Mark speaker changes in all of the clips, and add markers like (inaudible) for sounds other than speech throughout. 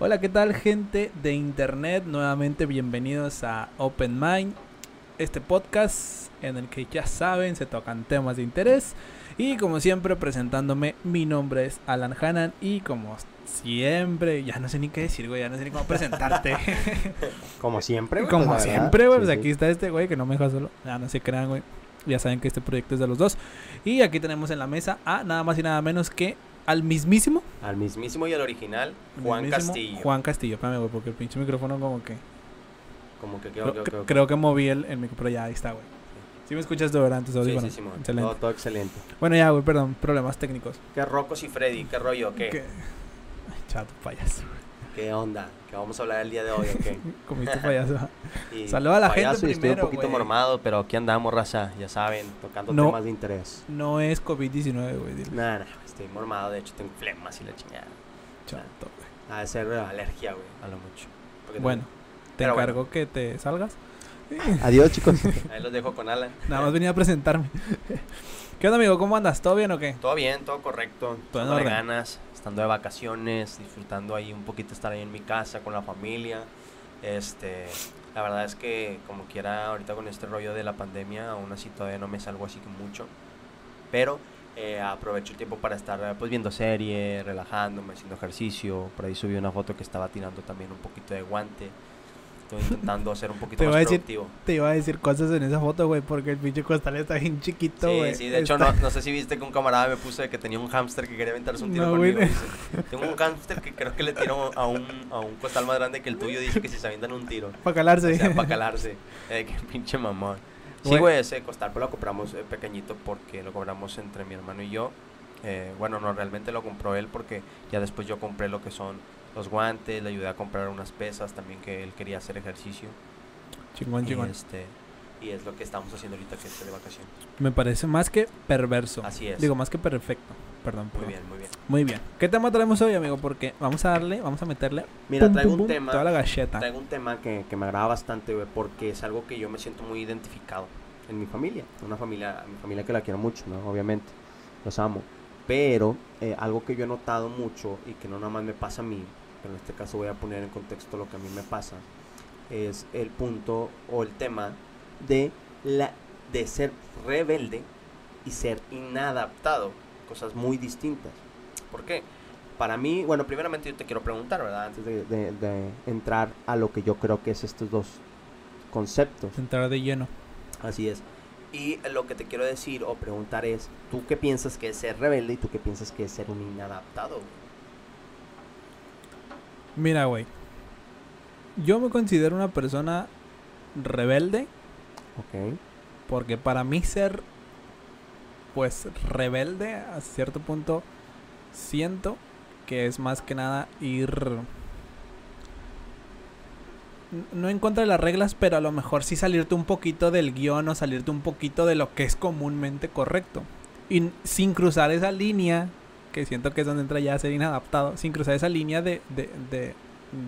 Speaker 1: Hola, ¿qué tal gente de internet? Nuevamente bienvenidos a Open Mind, este podcast en el que ya saben, se tocan temas de interés. Y como siempre, presentándome, mi nombre es Alan Hanan y como siempre, ya no sé ni qué decir, güey, ya no sé ni cómo presentarte. (laughs)
Speaker 2: como siempre,
Speaker 1: güey. Como pues, siempre, güey, pues aquí está este güey que no me deja solo. Ya no se crean, güey. Ya saben que este proyecto es de los dos. Y aquí tenemos en la mesa a nada más y nada menos que al mismísimo.
Speaker 2: Al mismísimo y al original, Juan Castillo.
Speaker 1: Juan Castillo, espérame, güey, porque el pinche micrófono como que...
Speaker 2: Como que
Speaker 1: creo, creo, creo, que moví el, el micrófono, ya ahí está, güey. Si me escuchas de antes,
Speaker 2: sí, sí, sí, excelente. Todo, todo, excelente.
Speaker 1: Bueno, ya, güey, perdón, problemas técnicos.
Speaker 2: ¿Qué Rocos y Freddy? ¿Qué rollo? ¿Qué? ¿Qué?
Speaker 1: chato, payaso.
Speaker 2: ¿Qué onda? ¿Qué vamos a hablar el día de hoy? ¿Qué? (laughs)
Speaker 1: Comiste payaso. (laughs) Saluda a la gente primero,
Speaker 2: Estoy un poquito mormado, pero aquí andamos, raza, ya saben, tocando temas de interés.
Speaker 1: No es COVID-19, güey.
Speaker 2: Nada, estoy mormado, de hecho tengo flemas y la chingada.
Speaker 1: Chato, güey.
Speaker 2: A ser alergia, güey, a lo mucho.
Speaker 1: bueno, te encargo que te salgas. (laughs)
Speaker 2: Adiós, chicos. (laughs) Ahí los dejo con Alan.
Speaker 1: Nada más venía a presentarme. (laughs) ¿Qué onda, amigo? ¿Cómo andas? ¿Todo bien o qué?
Speaker 2: Todo bien, todo correcto. Todo de ganas, estando de vacaciones, disfrutando ahí un poquito estar ahí en mi casa con la familia. Este, la verdad es que como quiera ahorita con este rollo de la pandemia, aún así todavía no me salgo así que mucho. Pero eh, aprovecho el tiempo para estar pues viendo serie, relajándome, haciendo ejercicio. Por ahí subí una foto que estaba tirando también un poquito de guante. Estoy intentando ser un poquito más productivo.
Speaker 1: te iba a decir cosas en esa foto, güey, porque el pinche costal está bien chiquito, güey.
Speaker 2: Sí, sí, de hecho, no, no, sé si viste que un camarada me puso de que tenía un hámster que quería aventarse un tiro no, conmigo. Tengo un hámster que creo que le tiró a un, a un costal más grande que el tuyo. Dice que si se avientan un tiro.
Speaker 1: Para calarse.
Speaker 2: O sea, para calarse. Eh, qué pinche mamón. Sí, güey, ese costal pues lo compramos eh, pequeñito porque lo compramos entre mi hermano y yo. Eh, bueno, no, realmente lo compró él porque ya después yo compré lo que son los guantes, le ayudé a comprar unas pesas también que él quería hacer ejercicio.
Speaker 1: Chingón, chingón.
Speaker 2: Este, y es lo que estamos haciendo ahorita que esté de vacaciones.
Speaker 1: Me parece más que perverso.
Speaker 2: Así es.
Speaker 1: Digo, más que perfecto. Perdón.
Speaker 2: Muy bien, muy bien.
Speaker 1: Muy bien. ¿Qué tema traemos hoy, amigo? Porque vamos a darle, vamos a meterle.
Speaker 2: Mira, traigo un tema.
Speaker 1: Toda la galleta.
Speaker 2: Traigo un tema que, que me agrada bastante, güey, porque es algo que yo me siento muy identificado en mi familia. Una familia, mi familia que la quiero mucho, ¿no? Obviamente. Los amo. Pero eh, algo que yo he notado mucho y que no nada más me pasa a mí, pero en este caso voy a poner en contexto lo que a mí me pasa, es el punto o el tema de, la, de ser rebelde y ser inadaptado. Cosas muy distintas. ¿Por qué? Para mí, bueno, primeramente yo te quiero preguntar, ¿verdad? Antes de, de entrar a lo que yo creo que es estos dos conceptos.
Speaker 1: Entrar de lleno.
Speaker 2: Así es. Y lo que te quiero decir o preguntar es, ¿tú qué piensas que es ser rebelde y tú qué piensas que es ser un inadaptado?
Speaker 1: Mira, güey. Yo me considero una persona rebelde.
Speaker 2: Ok.
Speaker 1: Porque para mí ser, pues, rebelde a cierto punto, siento que es más que nada ir no en contra de las reglas, pero a lo mejor sí salirte un poquito del guion o salirte un poquito de lo que es comúnmente correcto. Y sin cruzar esa línea, que siento que es donde entra ya a ser inadaptado, sin cruzar esa línea de, de, de,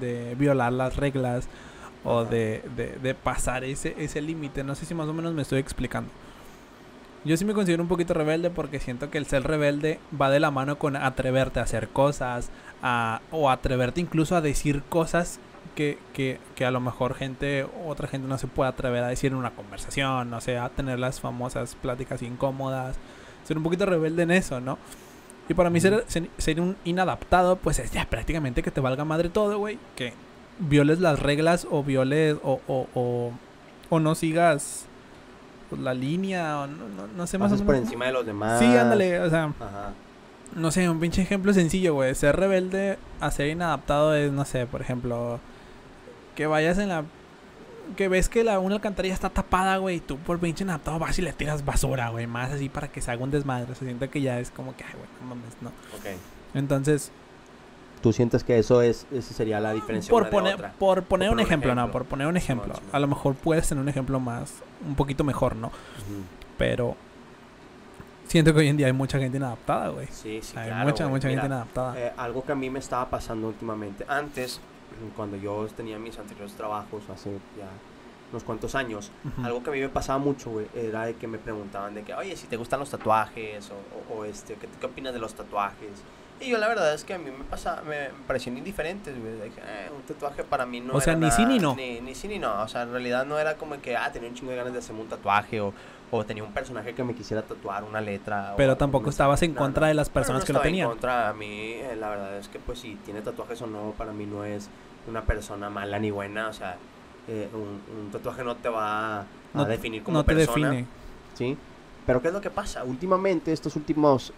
Speaker 1: de violar las reglas o de, de, pasar ese, ese límite. No sé si más o menos me estoy explicando. Yo sí me considero un poquito rebelde porque siento que el ser rebelde va de la mano con atreverte a hacer cosas a, o atreverte incluso a decir cosas que, que, que, a lo mejor gente, otra gente no se puede atrever a decir en una conversación, o sea, a tener las famosas pláticas incómodas, ser un poquito rebelde en eso, ¿no? Y para mí ser, ser, un inadaptado, pues es ya prácticamente que te valga madre todo, güey, que violes las reglas o violes o, o, o, o no sigas la línea, o no, no, sé más o
Speaker 2: menos. por encima de los demás.
Speaker 1: Sí, ándale, o sea. Ajá no sé, un pinche ejemplo sencillo, güey. Ser rebelde a ser inadaptado es, no sé, por ejemplo, que vayas en la que ves que la una alcantarilla está tapada, güey, y tú por pinche inadaptado vas y le tiras basura, güey, más así para que se haga un desmadre. Se siente que ya es como que, ay, güey, no mames, no.
Speaker 2: Ok.
Speaker 1: Entonces,
Speaker 2: ¿Tú sientes que eso es, esa sería la diferencia?
Speaker 1: Por, poner, por poner un ejemplo, no, por poner un ejemplo. A lo mejor puedes tener un ejemplo más, un poquito mejor, ¿no? Pero siento que hoy en día hay mucha gente inadaptada, güey.
Speaker 2: Sí, sí,
Speaker 1: Hay mucha, mucha gente inadaptada.
Speaker 2: Eh, algo que a mí me estaba pasando últimamente. Antes, (clears throat) cuando yo tenía mis anteriores trabajos hace ya unos cuantos años, algo que a mí me pasaba mucho, güey, era de que me preguntaban de que, oye, si te gustan los tatuajes o, o, este, ¿qué, ¿qué, opinas de los tatuajes? Y yo la verdad es que a mí me pasa, me, parecían indiferentes, güey. Dije, eh, un tatuaje para mí no
Speaker 1: O sea,
Speaker 2: era
Speaker 1: ni sí
Speaker 2: nada-
Speaker 1: ni no.
Speaker 2: Ni, ni sí ni no. O sea, en realidad no era como que, ah, tenía un chingo de ganas de hacerme un tatuaje o, o tenía un personaje que me quisiera tatuar una letra. o
Speaker 1: Pero tampoco estabas en contra de las personas
Speaker 2: no
Speaker 1: que lo tenían.
Speaker 2: En contra, a mí, eh, la verdad es que, pues, si tiene tatuajes o no, para mí no es una persona mala ni buena. O sea, eh, un, un tatuaje no te va a
Speaker 1: No-
Speaker 2: definir como
Speaker 1: no te
Speaker 2: persona.
Speaker 1: define.
Speaker 2: ¿sí? Pero ¿qué es lo que pasa? Últimamente, estos últimos,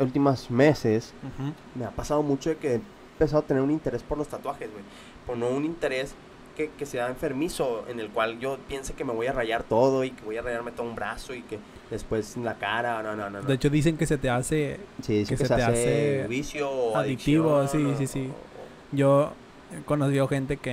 Speaker 2: últimos meses,
Speaker 1: Ujú.
Speaker 2: me ha pasado mucho de que he empezado a tener un interés por los tatuajes, güey. Por no un interés que, que sea enfermizo, en el cual yo piense que me voy a rayar todo y que voy a rayarme todo un brazo y que después en la cara, no, no, no. no.
Speaker 1: De hecho, dicen que se te hace.
Speaker 2: sí,
Speaker 1: que
Speaker 2: que,
Speaker 1: se
Speaker 2: se,
Speaker 1: te
Speaker 2: hace,
Speaker 1: hace
Speaker 2: vicio o
Speaker 1: adictivo,
Speaker 2: adicción,
Speaker 1: sí, sí, sí.
Speaker 2: o-
Speaker 1: Yo he conocido gente que,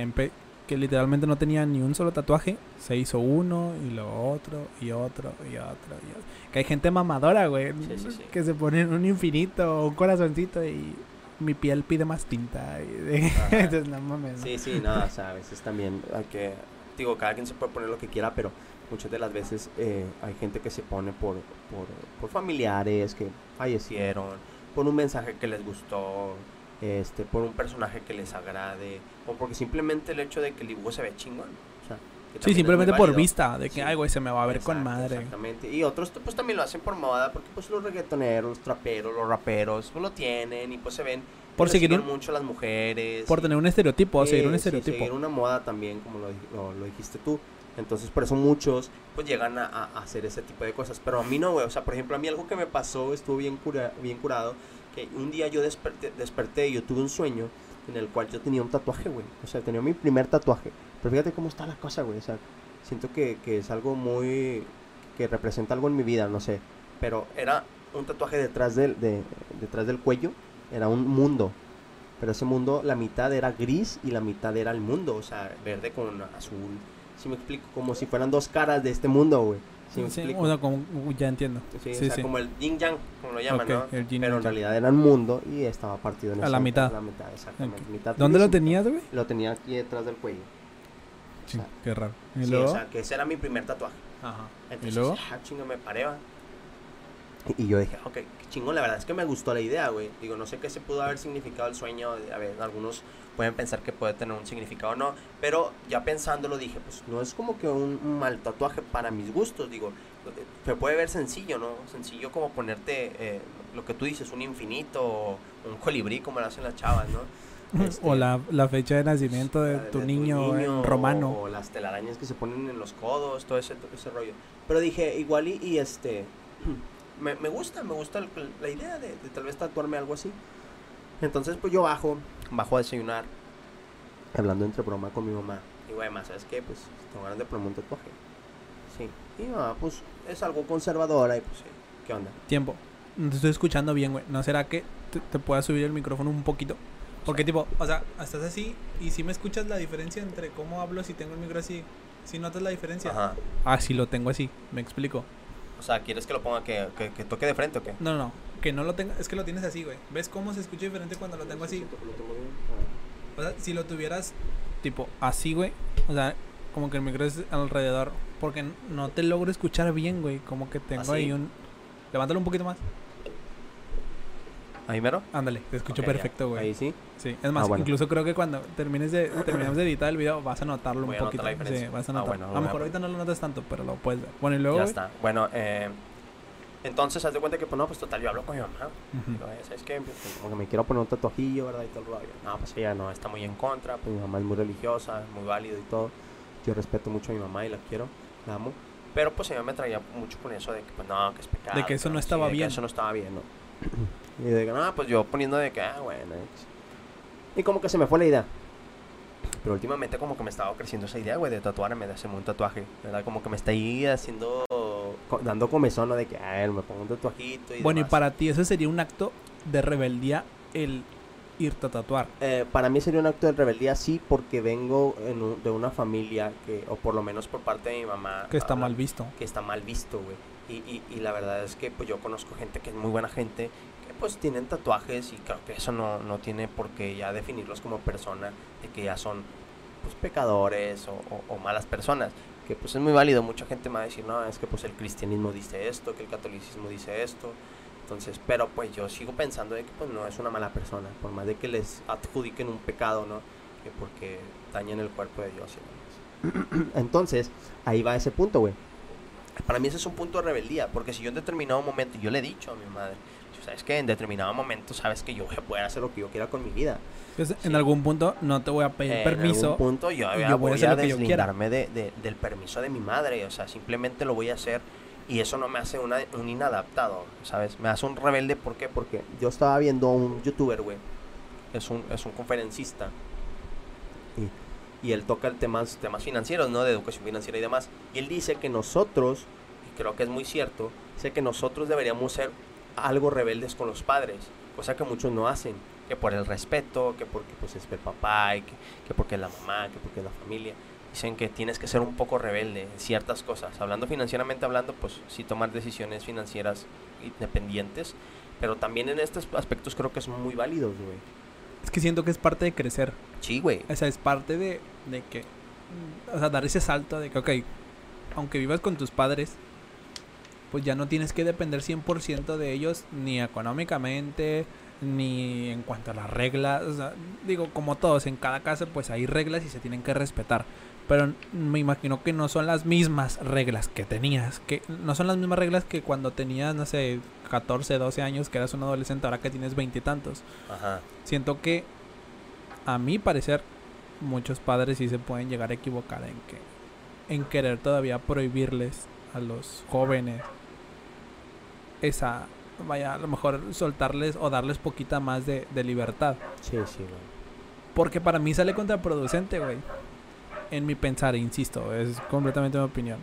Speaker 1: que literalmente no tenía ni un solo tatuaje. Se hizo uno y luego otro y otro y otro. y otro. Que hay gente mamadora, güey.
Speaker 2: Sí, sí, sí.
Speaker 1: Que se ponen un infinito o un corazoncito y mi piel pide más tinta. y. (laughs) Entonces, no mames.
Speaker 2: Sí, sí, nada, o sea, a veces también hay que, digo, cada quien se puede poner lo que quiera, pero muchas de las veces eh, hay gente que se pone por, por, por familiares que fallecieron, por un mensaje que les gustó, este, por un personaje que les agrade, o porque simplemente el hecho de que el dibujo se ve chingón. O sea,
Speaker 1: Sí, simplemente por vista. De que,
Speaker 2: Sí.
Speaker 1: ay, güey, se me va a ver con madre.
Speaker 2: Exactamente. Y otros pues también lo hacen por moda, porque pues los reggaetoneros, los traperos, los raperos, pues lo tienen y pues se ven.
Speaker 1: Por seguir un-
Speaker 2: mucho las mujeres.
Speaker 1: Por
Speaker 2: y-
Speaker 1: tener un estereotipo,
Speaker 2: Sí,
Speaker 1: seguir un
Speaker 2: sí,
Speaker 1: estereotipo.
Speaker 2: seguir una moda también, como lo, lo- lo dijiste tú. Entonces, por eso muchos, pues, llegan a hacer ese tipo de cosas. Pero a mí no, güey. O sea, por ejemplo, a mí algo que me pasó, estuvo bien, cura- bien curado, un día yo desperté, desperté y yo tuve un sueño en el cual yo tenía un tatuaje, güey. O sea, tenía mi primer tatuaje. Pero fíjate cómo está la cosa, güey. O sea, siento que, que es algo muy... que representa algo en mi vida, no sé. Pero era un tatuaje detrás del, de- detrás del cuello. Era un mundo. Pero ese mundo, la mitad era gris y la mitad era el mundo, o sea, verde con azul. Si me explico, como si fueran dos caras de este mundo, güey. Me
Speaker 1: Sí,
Speaker 2: explico.
Speaker 1: o sea, como, ya entiendo.
Speaker 2: Sí,
Speaker 1: sí,
Speaker 2: o sea,
Speaker 1: sí.
Speaker 2: como el yin yang, como lo llaman, ¿no?
Speaker 1: el
Speaker 2: Pero en
Speaker 1: yang.
Speaker 2: realidad era un mundo y estaba partido en
Speaker 1: A
Speaker 2: esa-
Speaker 1: la mitad.
Speaker 2: a la mitad, exactamente. Mitad
Speaker 1: ¿Dónde lo tenías, güey?
Speaker 2: Lo tenía aquí detrás del cuello.
Speaker 1: Sí, qué raro. ¿Y
Speaker 2: Sí,
Speaker 1: luego?
Speaker 2: o sea, que ese era mi primer tatuaje.
Speaker 1: Ajá.
Speaker 2: Entonces,
Speaker 1: ¿Y luego?
Speaker 2: ah, chinga, me paré, va. (laughs) Y, yo dije, ok, qué chingón, la verdad es que me gustó la idea, güey. Digo, no sé qué se pudo haber significado el sueño. de- A ver, algunos pueden pensar que puede tener un significado o no. Pero ya pensándolo dije, pues no es como que un, un mal tatuaje para mis gustos. Digo, eh, se puede ver sencillo, ¿no? Sencillo como ponerte eh, lo que tú dices, un infinito o un colibrí, como lo hacen las chavas, ¿no? (laughs) Este,
Speaker 1: O la, la fecha de nacimiento de
Speaker 2: la
Speaker 1: tu niño, en
Speaker 2: o-
Speaker 1: romano.
Speaker 2: O, las telarañas que se ponen en los codos, todo ese, ese rollo. Pero dije, igual y, y este, me, me gusta, me gusta el- la idea de, de tal vez tatuarme algo así. Entonces pues yo bajo, bajo a desayunar, hablando entre broma con mi mamá. Y güey, más, ¿sabes qué? Pues tengo ganas de ponerme un tatuaje. Sí. Y mi mamá, pues es algo conservadora y pues, ¿qué onda?
Speaker 1: Tiempo. No te estoy escuchando bien, güey. ¿No será que te, te puedas subir el micrófono un poquito? Porque, tipo, o sea, estás así y si me escuchas la diferencia entre cómo hablo si tengo el micro así. Si notas la diferencia.
Speaker 2: Ajá.
Speaker 1: Ah, sí lo tengo así. Me explico.
Speaker 2: O sea, ¿quieres que lo ponga que, que, que toque de frente o qué?
Speaker 1: No, no, que no lo tenga. Es que lo tienes así, güey. ¿Ves cómo se escucha diferente cuando lo tengo así? O sea, si lo tuvieras, tipo, así, güey. O sea, como que el micro es alrededor. Porque no te logro escuchar bien, güey. Como que tengo
Speaker 2: ¿Así?
Speaker 1: ahí un. Levántalo un poquito más.
Speaker 2: ¿Ahí mero?
Speaker 1: Ándale, te escucho perfecto, güey.
Speaker 2: Ahí sí.
Speaker 1: Sí, es más,
Speaker 2: bueno.
Speaker 1: incluso creo que cuando termines de (coughs) terminemos de editar el video vas a notarlo
Speaker 2: Voy
Speaker 1: un poquito.
Speaker 2: la.
Speaker 1: Sí, vas a
Speaker 2: Ah,
Speaker 1: notar.
Speaker 2: bueno,
Speaker 1: a lo mejor ahorita no lo notas tanto, pero lo puedes ver. Bueno, y luego,
Speaker 2: ya está. Bueno, eh, entonces haz de cuenta que, pues no, pues total, yo hablo con mi mamá. "Eh, ¿Sabes qué? Pues, como que me quiero poner un tatuajillo, ¿verdad? Y todo el rollo. No, pues ella no, está muy en contra. Pues mi mamá es muy religiosa, muy válido y todo. Yo respeto mucho a mi mamá y la quiero, la amo. Pero pues ella me traía mucho con eso de que, pues no, que es pecado.
Speaker 1: De que eso no
Speaker 2: sí,
Speaker 1: estaba
Speaker 2: de que
Speaker 1: bien.
Speaker 2: eso no estaba bien, ¿no? Y de que, no, pues yo poniendo de que, ah, bueno. X". Y como que se me fue la idea. Pero últimamente como que me estaba creciendo esa idea, güey, de tatuarme, de hacerme un tatuaje, ¿verdad? Como que me está ahí haciendo, dando comezón, ¿no? De que, ah, me pongo un tatuajito y
Speaker 1: Bueno, y
Speaker 2: demás.
Speaker 1: para ti eso sería un acto de rebeldía el irte a tatuar.
Speaker 2: Eh, para mí sería un acto de rebeldía, sí, porque vengo en un- de una familia que, o por lo menos por parte de mi mamá,
Speaker 1: Que está
Speaker 2: habla-
Speaker 1: mal visto.
Speaker 2: que está mal visto, güey. Y, y, y la verdad es que pues yo conozco gente que es muy buena gente, pues tienen tatuajes y creo que eso no, no tiene por qué ya definirlos como persona, de que ya son pues pecadores o, o- o malas personas. Que pues es muy válido, mucha gente me va a decir, no, es que pues el cristianismo dice esto, que el catolicismo dice esto. Entonces, pero pues yo sigo pensando de que pues no es una mala persona, por más de que les adjudiquen un pecado, ¿no? Que porque dañan el cuerpo de Dios y demás. (clears throat) Entonces, ahí va ese punto, güey. Para mí ese es un punto de rebeldía, porque si yo en determinado momento, yo le he dicho a mi madre, sabes que en determinado momento sabes que yo voy a poder hacer lo que yo quiera con mi vida.
Speaker 1: Pues, En algún punto no te voy a pedir permiso.
Speaker 2: En algún punto yo,
Speaker 1: y
Speaker 2: ya
Speaker 1: yo voy a
Speaker 2: voy
Speaker 1: hacer
Speaker 2: a deslindarme de, de- del permiso de mi madre, o sea, simplemente lo voy a hacer y eso no me hace una- un inadaptado, ¿sabes? Me hace un rebelde, ¿por qué? Porque yo estaba viendo un youtuber, güey, es un, es un conferencista y, y él toca el temas, temas financieros, ¿no? De educación financiera y demás. Y él dice que nosotros, y creo que es muy cierto, dice que nosotros deberíamos ser algo rebeldes con los padres, cosa que muchos no hacen, que por el respeto, que porque pues es el papá, y que, que porque es la mamá, que porque es la familia. Dicen que tienes que ser un poco rebelde en ciertas cosas. Hablando financieramente hablando, pues sí tomar decisiones financieras independientes, pero también en estos aspectos creo que son muy válidos, güey.
Speaker 1: Es que siento que es parte de crecer.
Speaker 2: Sí, güey.
Speaker 1: O sea, es parte de, de que. O sea, dar ese salto de que, ok, aunque vivas con tus padres, pues ya no tienes que depender 100% de ellos, ni económicamente, ni en cuanto a las reglas. O sea, digo, como todos, en cada casa, pues hay reglas y se tienen que respetar. Pero me imagino que no son las mismas reglas que tenías. Que no son las mismas reglas que cuando tenías, no sé, 14, 12 años, que eras un adolescente, ahora que tienes veintitantos
Speaker 2: Ajá.
Speaker 1: siento que a mi parecer muchos padres sí se pueden llegar a equivocar en que en querer todavía prohibirles a los jóvenes esa vaya a lo mejor soltarles o darles poquita más de, de libertad
Speaker 2: Sí, sí, güey.
Speaker 1: porque para mí sale contraproducente güey en mi pensar insisto es completamente mi opinión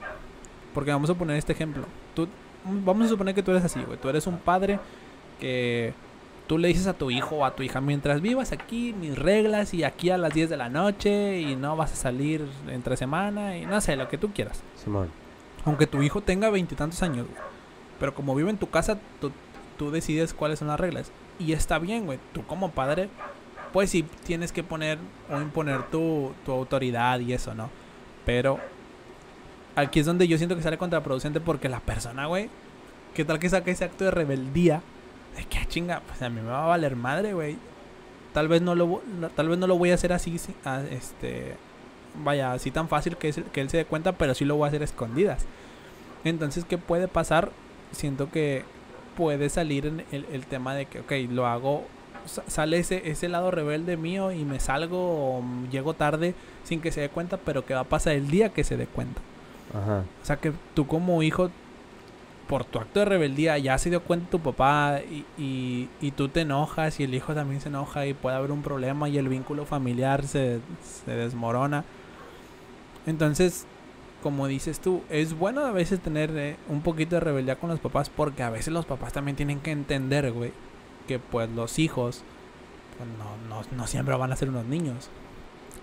Speaker 1: porque vamos a poner este ejemplo tú vamos a suponer que tú eres así güey tú eres un padre que tú le dices a tu hijo o a tu hija, mientras vivas aquí, mis reglas y aquí a las 10 de la noche y no vas a salir entre semana y no sé, lo que tú quieras.
Speaker 2: Simón.
Speaker 1: Aunque tu hijo tenga veintitantos años, güey. Pero como vive en tu casa, tú, tú decides cuáles son las reglas. Y está bien, güey. Tú como padre, pues sí tienes que poner o imponer tu, tu autoridad y eso, ¿no? Pero aquí es donde yo siento que sale contraproducente porque la persona, güey, ¿qué tal que saca ese acto de rebeldía? De que ah, chinga, pues a mí me va a valer madre, güey. Tal vez no lo tal vez no lo voy a hacer así, sí, este vaya, así tan fácil que, que él se dé cuenta, pero sí lo voy a hacer escondidas. Entonces, ¿qué puede pasar? Siento que puede salir en el, el tema de que, ok, lo hago, sa- sale ese, ese lado rebelde mío y me salgo o llego tarde sin que se dé cuenta, pero que va a pasar el día que se dé cuenta.
Speaker 2: Ajá.
Speaker 1: O sea, que tú como hijo, por tu acto de rebeldía, ya se dio cuenta tu papá y, y, y tú te enojas y el hijo también se enoja y puede haber un problema y el vínculo familiar se, se desmorona. Entonces, como dices tú, es bueno a veces tener eh, un poquito de rebeldía con los papás porque a veces los papás también tienen que entender, güey, que pues los hijos pues, no, no, no siempre van a ser unos niños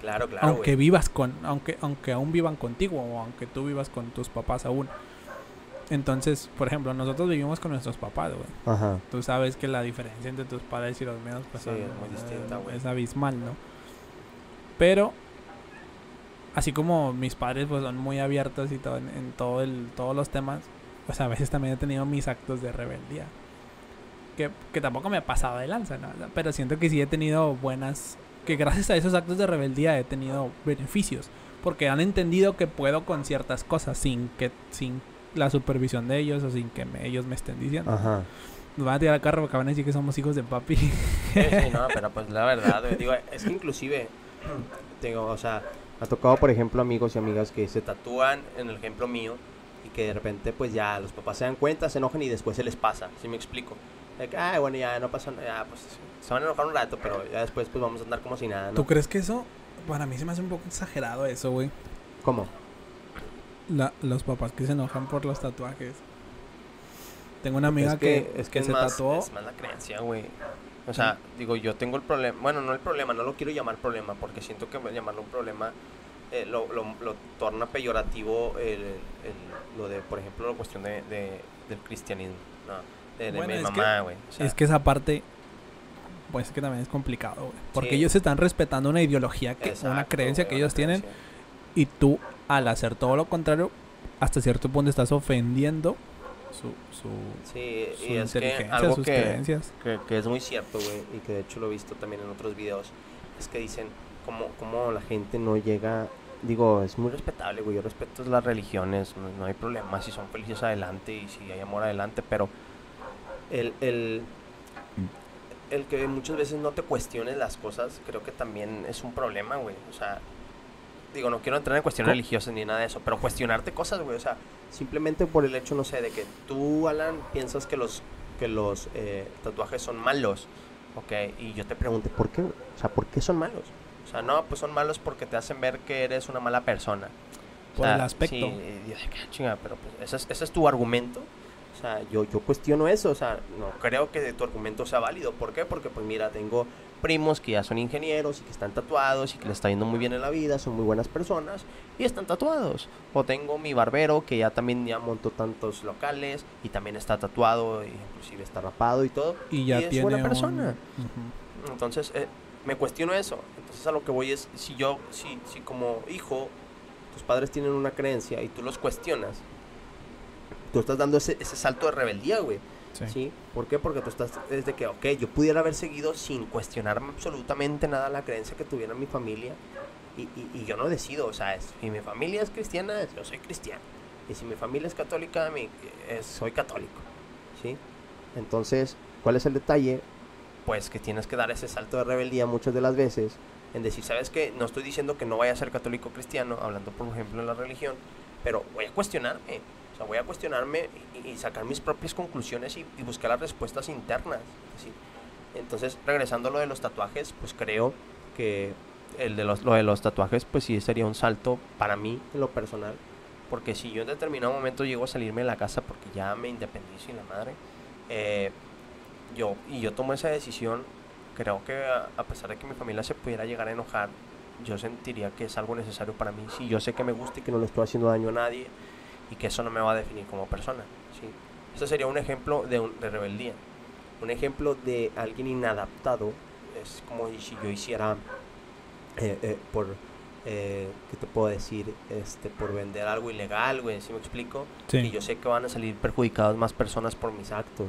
Speaker 2: Claro, claro,
Speaker 1: aunque
Speaker 2: güey.
Speaker 1: vivas con aunque aunque aún vivan contigo o aunque tú vivas con tus papás aún entonces por ejemplo nosotros vivimos con nuestros papás güey
Speaker 2: Ajá.
Speaker 1: tú sabes que la diferencia entre tus padres y los míos pues
Speaker 2: Sí, es muy distinta, güey.
Speaker 1: es abismal no pero así como mis padres pues son muy abiertos y todo en, en todo el todos los temas pues a veces también he tenido mis actos de rebeldía que, que tampoco me ha pasado de lanza ¿no? Pero siento que sí he tenido buenas que gracias a esos actos de rebeldía he tenido beneficios porque han entendido que puedo con ciertas cosas sin que sin la supervisión de ellos o sin que me- ellos me estén diciendo
Speaker 2: Ajá.
Speaker 1: nos van a tirar al carro porque van a decir que somos hijos de papi
Speaker 2: Sí, sí, no, (laughs) pero pues la verdad, digo, es que inclusive, digo, o sea, ha tocado, por ejemplo, amigos y amigas que se tatúan, en el ejemplo mío, y que de repente, pues ya los papás se dan cuenta, se enojan y después se les pasa, ¿sí me explico? Que, ay, bueno, ya no pasa nada, ya, pues se van a enojar un rato, pero ya después, pues vamos a andar como si nada, ¿no?
Speaker 1: ¿Tú crees que eso? Para mí se me hace un poco exagerado eso, güey.
Speaker 2: ¿Cómo?
Speaker 1: La- los papás que se enojan por los tatuajes. Tengo una amiga
Speaker 2: es
Speaker 1: que,
Speaker 2: que, es
Speaker 1: que
Speaker 2: que es
Speaker 1: se
Speaker 2: más,
Speaker 1: tatuó.
Speaker 2: es más la creencia, güey. O sea, digo, yo tengo el problema, bueno, no el problema, no lo quiero llamar problema, porque siento que llamarlo un problema eh, lo, lo, lo torna peyorativo el, el- lo de, por ejemplo, la cuestión de, de- del cristianismo, ¿no? De, de
Speaker 1: Bueno,
Speaker 2: mi mamá, güey. O sea,
Speaker 1: es que esa parte, pues es que también es complicado, güey. Porque
Speaker 2: Sí.
Speaker 1: ellos están respetando una ideología, que, una
Speaker 2: exacto,
Speaker 1: creencia que
Speaker 2: güey,
Speaker 1: ellos
Speaker 2: una
Speaker 1: tienen. Y tú, al hacer todo lo contrario, hasta cierto punto estás ofendiendo su, su,
Speaker 2: Sí,
Speaker 1: su
Speaker 2: y es que algo
Speaker 1: sus
Speaker 2: que,
Speaker 1: creencias.
Speaker 2: que, que es muy cierto, güey, y que de hecho lo he visto también en otros videos, es que dicen como, como la gente no llega, digo, es muy respetable, güey, yo respeto las religiones, no, no hay problema, si son felices adelante y si hay amor adelante, pero el, el, el que muchas veces no te cuestiones las cosas, creo que también es un problema, güey, o sea, digo, no quiero entrar en cuestiones
Speaker 1: Co-
Speaker 2: religiosas ni nada de eso, pero cuestionarte cosas, güey, o sea, simplemente por el hecho, no sé, de que tú, Alan, piensas que los, que los eh, tatuajes son malos, ok, y yo te pregunté, ¿por qué? O sea, ¿por qué son malos? O sea, no, pues son malos porque te hacen ver que eres una mala persona. O
Speaker 1: Por
Speaker 2: sea,
Speaker 1: el aspecto.
Speaker 2: Sí, y que, "Ah, chinga, pero pues ese es, ese es tu argumento. O sea, yo, yo cuestiono eso, o sea, no creo que tu argumento sea válido. ¿Por qué? Porque pues mira, tengo primos que ya son ingenieros y que están tatuados y que les está yendo muy bien en la vida, son muy buenas personas y están tatuados. O tengo mi barbero que ya también ya montó tantos locales y también está tatuado, e inclusive está rapado y todo.
Speaker 1: Y ya
Speaker 2: es
Speaker 1: tiene
Speaker 2: buena
Speaker 1: un-
Speaker 2: persona. Entonces, eh, me cuestiono eso. Entonces, a lo que voy es, si yo, si, si como hijo, tus padres tienen una creencia y tú los cuestionas, tú estás dando ese, ese salto de rebeldía, güey.
Speaker 1: Sí.
Speaker 2: Sí. ¿Por qué? Porque tú estás desde que, ok, yo pudiera haber seguido sin cuestionarme absolutamente nada la creencia que tuviera mi familia y, y- yo no decido, o sea, si mi familia es cristiana, yo soy cristiano. Y si mi familia es católica, mi, soy católico. ¿Sí? Entonces, ¿cuál es el detalle? Pues que tienes que dar ese salto de rebeldía muchas de las veces en decir, ¿sabes qué? No estoy diciendo que no vaya a ser católico cristiano, hablando por ejemplo en la religión, pero voy a cuestionarme. Sea, voy a cuestionarme y, sacar mis propias conclusiones y, buscar las respuestas internas. Entonces, regresando a lo de los tatuajes, pues creo que el de los, lo de los tatuajes, pues sí sería un salto para mí en lo personal. Porque si yo en determinado momento llego a salirme de la casa porque ya me independizo y la madre, eh, yo, y yo tomo esa decisión, creo que a, a pesar de que mi familia se pudiera llegar a enojar, yo sentiría que es algo necesario para mí. Si yo sé que me gusta y que no le estoy haciendo daño a nadie y que eso no me va a definir como persona. ¿sí? Ese sería un ejemplo de, un- de rebeldía. Un ejemplo de alguien inadaptado es como si yo hiciera eh, eh, por, eh, ¿qué te puedo decir? Este, por vender algo ilegal, güey, ¿sí me explico?
Speaker 1: Sí.
Speaker 2: Y yo sé que van a salir perjudicadas más personas por mis actos,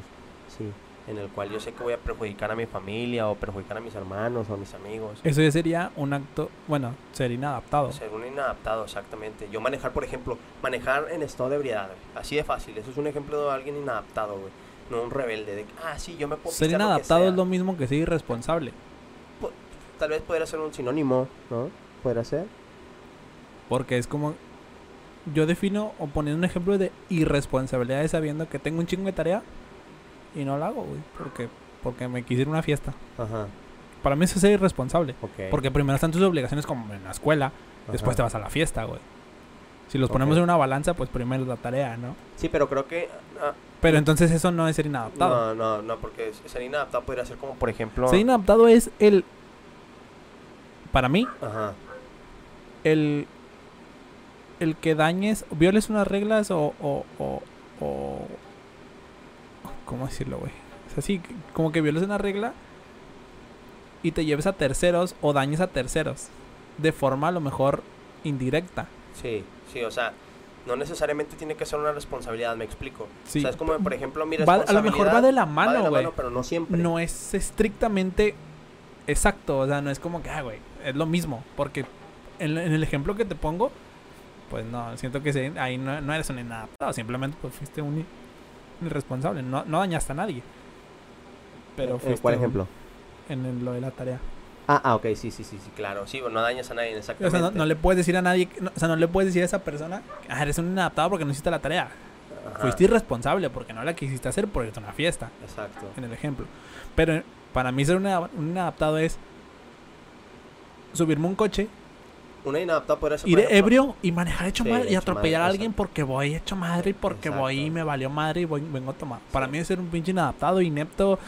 Speaker 2: sí. En el cual yo sé que voy a perjudicar a mi familia o perjudicar a mis hermanos o a mis amigos.
Speaker 1: Eso ya sería un acto, bueno, ser inadaptado.
Speaker 2: Ser un inadaptado, exactamente. Yo manejar, por ejemplo, manejar en estado de ebriedad, güey. Así de fácil. Eso es un ejemplo de alguien inadaptado, güey. No un rebelde de ah, sí, yo me puedo
Speaker 1: Ser
Speaker 2: lo
Speaker 1: inadaptado
Speaker 2: sea".
Speaker 1: es lo mismo que ser irresponsable.
Speaker 2: Tal vez podría ser un sinónimo, ¿no? Podría ser.
Speaker 1: Porque es como. Yo defino o poniendo un ejemplo de irresponsabilidad es sabiendo que tengo un chingo de tarea y no la hago, güey. Porque, porque me quise ir a una fiesta.
Speaker 2: Ajá.
Speaker 1: Para mí eso es ser irresponsable.
Speaker 2: Ok.
Speaker 1: Porque primero están tus obligaciones como en la escuela, después te vas a la fiesta, güey. Si los ponemos en una balanza, pues primero la tarea, ¿no?
Speaker 2: Sí, pero creo que... ah,
Speaker 1: Pero entonces eso no es ser inadaptado.
Speaker 2: no, no, no, porque ser inadaptado podría ser como, por ejemplo...
Speaker 1: Ser inadaptado es el. Para mí,
Speaker 2: Ajá.
Speaker 1: el. El que dañes, violes unas reglas o. o, o, o- ¿Cómo decirlo, güey? Es así, como que violes una regla y te lleves a terceros o dañes a terceros. De forma a lo mejor indirecta.
Speaker 2: Sí, sí, o sea, no necesariamente tiene que ser una responsabilidad, me explico.
Speaker 1: Sí.
Speaker 2: O sea, es como, por ejemplo, mi
Speaker 1: Va- a lo mejor va de la mano, güey.
Speaker 2: pero no siempre.
Speaker 1: No es estrictamente exacto. O sea, no es como que, ah, güey, es lo mismo. Porque en, en el ejemplo que te pongo, pues no, siento que se- ahí no, no eres un inadaptado. Simplemente pues fuiste un i- irresponsable. No, no dañaste a nadie. Pero
Speaker 2: ¿En
Speaker 1: fuiste
Speaker 2: cuál
Speaker 1: un-
Speaker 2: ejemplo?
Speaker 1: En el- lo de la tarea.
Speaker 2: Ah, ah, ok, sí, sí, sí, sí, claro. Sí, no dañas a nadie,
Speaker 1: O
Speaker 2: exactamente.
Speaker 1: sea, no, no le puedes decir a nadie, no- o sea, no le puedes decir a esa persona, ah, eres un inadaptado porque no hiciste la tarea.
Speaker 2: Ajá,
Speaker 1: Fuiste irresponsable porque no la quisiste hacer porque es una fiesta.
Speaker 2: Exacto.
Speaker 1: en el ejemplo. Pero eh, para mí ser una- un inadaptado es subirme un coche,
Speaker 2: Una inadaptada podría ser.
Speaker 1: ir
Speaker 2: por
Speaker 1: ebrio y manejar hecho
Speaker 2: Sí,
Speaker 1: madre y
Speaker 2: hecho
Speaker 1: atropellar a alguien porque voy hecho madre y porque voy y me valió madre y voy, vengo a tomar. Para
Speaker 2: Sí.
Speaker 1: mí es ser un pinche inadaptado, inepto,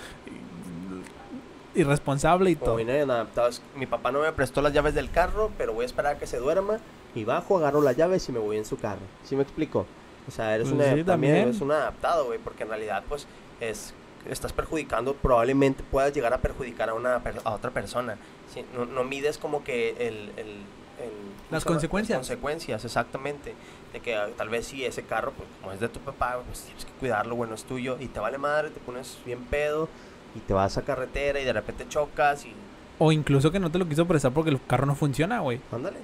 Speaker 1: irresponsable y
Speaker 2: Como
Speaker 1: todo.
Speaker 2: inadaptado, Mi papá no me prestó las llaves del carro, pero voy a esperar a que se duerma y bajo, agarro las llaves y me voy en su carro. ¿Sí me explico? O sea, eres
Speaker 1: Pues
Speaker 2: una,
Speaker 1: sí,
Speaker 2: también eres un adaptado, güey, porque en realidad, pues, es estás perjudicando, probablemente puedas llegar a perjudicar a una a otra persona. Sí, No, no mides como que el, el- en ¿cómo
Speaker 1: Las consecuencias.
Speaker 2: Las consecuencias, exactamente. De que ah, tal vez si ese carro, pues como es de tu papá, pues tienes que cuidarlo, bueno, es tuyo, y te vale madre, te pones bien pedo, y te vas a carretera y de repente chocas y...
Speaker 1: O incluso que no te lo quiso prestar porque el carro no funciona, güey.
Speaker 2: Ándale.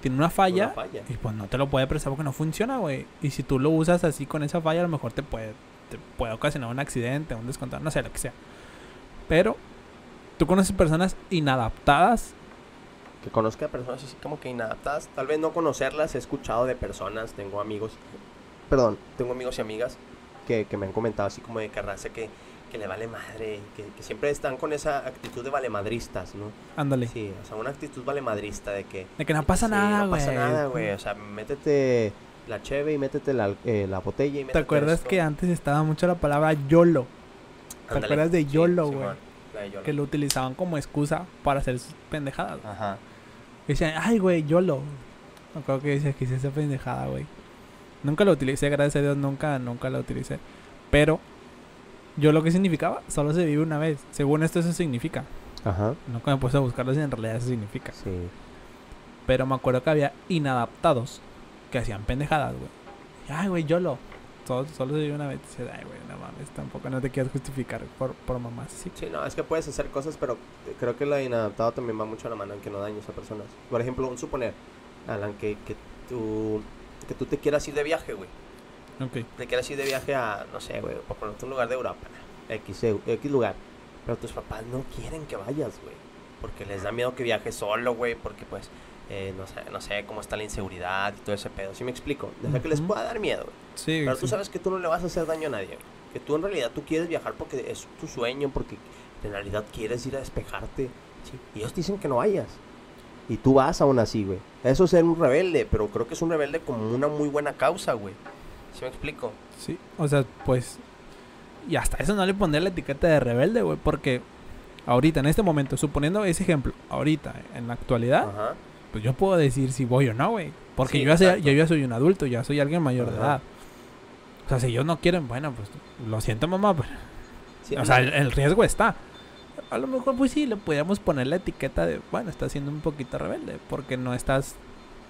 Speaker 1: Tiene una falla.
Speaker 2: Una falla.
Speaker 1: Y pues no te lo puede prestar porque no funciona, güey. Y si tú lo usas así con esa falla, a lo mejor te puede, te puede ocasionar un accidente, un descontado, no sé, lo que sea. Pero tú conoces personas inadaptadas.
Speaker 2: Que conozca a personas así como que inadaptadas. Tal vez no conocerlas, he escuchado de personas, tengo amigos, perdón, tengo amigos y amigas que, que me han comentado así como de que raza que, que le vale madre, que, que siempre están con esa actitud de valemadristas, ¿no?
Speaker 1: Ándale.
Speaker 2: Sí, o sea, una actitud valemadrista de que...
Speaker 1: De que no pasa
Speaker 2: sí,
Speaker 1: nada, güey.
Speaker 2: No pasa nada, güey. O sea, métete la cheve y métete la, eh, la botella y
Speaker 1: ¿Te
Speaker 2: métete
Speaker 1: acuerdas
Speaker 2: esto.
Speaker 1: que antes estaba mucho la palabra YOLO? ¿Te acuerdas de YOLO, güey? Que lo utilizaban como excusa para hacer sus pendejadas.
Speaker 2: Ajá.
Speaker 1: Decían, ay, güey, YOLO. Me acuerdo que decía que hice esa pendejada, güey. Nunca lo utilicé, gracias a Dios, nunca, nunca lo utilicé. Pero, yo lo que significaba, solo se vive una vez. Según esto, eso significa.
Speaker 2: Ajá.
Speaker 1: Nunca me puse a buscarlo si en realidad eso significa.
Speaker 2: Sí.
Speaker 1: Pero me acuerdo que había inadaptados que hacían pendejadas, güey. Ay, güey, YOLO. Solo, solo se vive una vez. Dices, ay, güey, no mames, tampoco no te quieras justificar por, por mamás. Sí.
Speaker 2: Sí, no, es que puedes hacer cosas, pero creo que lo inadaptado también va mucho a la mano en que no dañes a personas. Por ejemplo, un suponer, Alan, que, que, tú, que tú te quieras ir de viaje, güey.
Speaker 1: Ok.
Speaker 2: Te quieras ir de viaje a, no sé, güey, por ponerte un lugar de Europa, X, eh, X lugar. Pero tus papás no quieren que vayas, güey. Porque les da miedo que viajes solo, güey, porque pues, eh, no, sé, no sé cómo está la inseguridad y todo ese pedo. ¿Sí me explico? Deja que les pueda dar miedo.
Speaker 1: Sí,
Speaker 2: Pero
Speaker 1: sí.
Speaker 2: tú sabes que tú no le vas a hacer daño a nadie. Que tú en realidad tú quieres viajar porque es tu sueño, porque en realidad quieres ir a despejarte. ¿sí? Y ellos dicen que no vayas. Y tú vas aún así, güey. Eso es ser un rebelde, pero creo que es un rebelde como una muy buena causa, güey. ¿Sí me explico?
Speaker 1: Sí, o sea, pues. Y hasta eso no le pondré la etiqueta de rebelde, güey. Porque ahorita, en este momento, suponiendo ese ejemplo, ahorita, en la actualidad,
Speaker 2: Ajá.
Speaker 1: Pues yo puedo decir si voy o no, güey. Porque
Speaker 2: Sí,
Speaker 1: yo, ya yo ya soy un adulto, ya soy alguien mayor de edad. O sea, si ellos no quieren, bueno, pues lo siento, mamá. Pues,
Speaker 2: Sí,
Speaker 1: o sea, el, riesgo está. A lo mejor, pues sí, le podríamos poner la etiqueta de, bueno, estás siendo un poquito rebelde. Porque no estás,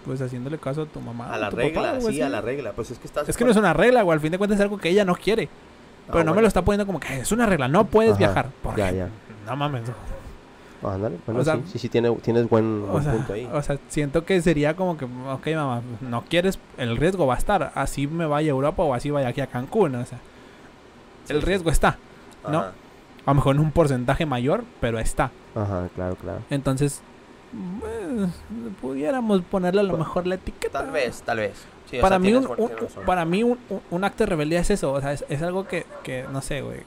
Speaker 1: pues, haciéndole caso a tu mamá.
Speaker 2: a la regla,
Speaker 1: papá,
Speaker 2: sí,
Speaker 1: así.
Speaker 2: a la regla. Pues es que estás.
Speaker 1: Es que no es una regla, güey. Al fin de cuentas es algo que ella no quiere. Pero no me lo está poniendo como que es una regla. No puedes
Speaker 2: Ajá,
Speaker 1: viajar. ¿Por
Speaker 2: Ya, ya.
Speaker 1: No mames.
Speaker 2: Ándale, bueno,
Speaker 1: O sea,
Speaker 2: sí, sí, sí, tiene, tienes buen, buen
Speaker 1: sea,
Speaker 2: punto ahí.
Speaker 1: o sea, siento que sería como que, ok, mamá, no quieres, el riesgo va a estar. Así me vaya a Europa o así vaya aquí a Cancún. O sea, el
Speaker 2: Sí,
Speaker 1: riesgo está. ¿no?
Speaker 2: Ajá,
Speaker 1: A lo mejor en un porcentaje mayor, pero está.
Speaker 2: Ajá, claro, claro.
Speaker 1: Entonces, pues, pudiéramos ponerle a lo
Speaker 2: Pues,
Speaker 1: mejor la etiqueta.
Speaker 2: Tal vez, tal vez. Sí,
Speaker 1: para
Speaker 2: sea,
Speaker 1: mí, un, para mí un, un- un acto de rebeldía es eso. O sea, es, es algo que, que, no sé, güey.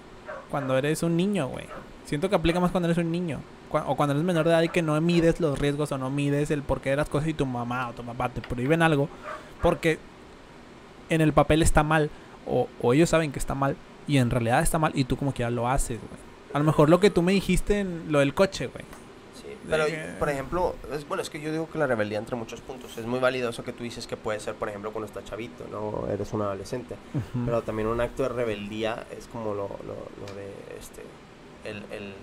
Speaker 1: Cuando eres un niño, güey. Siento que aplica más cuando eres un niño. O cuando eres menor de edad y que no mides los riesgos o no mides el porqué de las cosas y tu mamá o tu papá te prohíben algo. Porque en el papel está mal. O, o ellos saben que está mal. Y en realidad está mal y tú como quiera lo haces, güey. A lo mejor lo que tú me dijiste en lo del coche, güey.
Speaker 2: Sí, pero,
Speaker 1: que-
Speaker 2: por ejemplo, es, bueno, es que yo digo que la rebeldía entre muchos puntos. Es muy válido eso que tú dices que puede ser, por ejemplo, cuando estás chavito, ¿no? Eres un adolescente.
Speaker 1: Ujú.
Speaker 2: Pero también un acto de rebeldía es como lo, lo, lo de, este, el, el-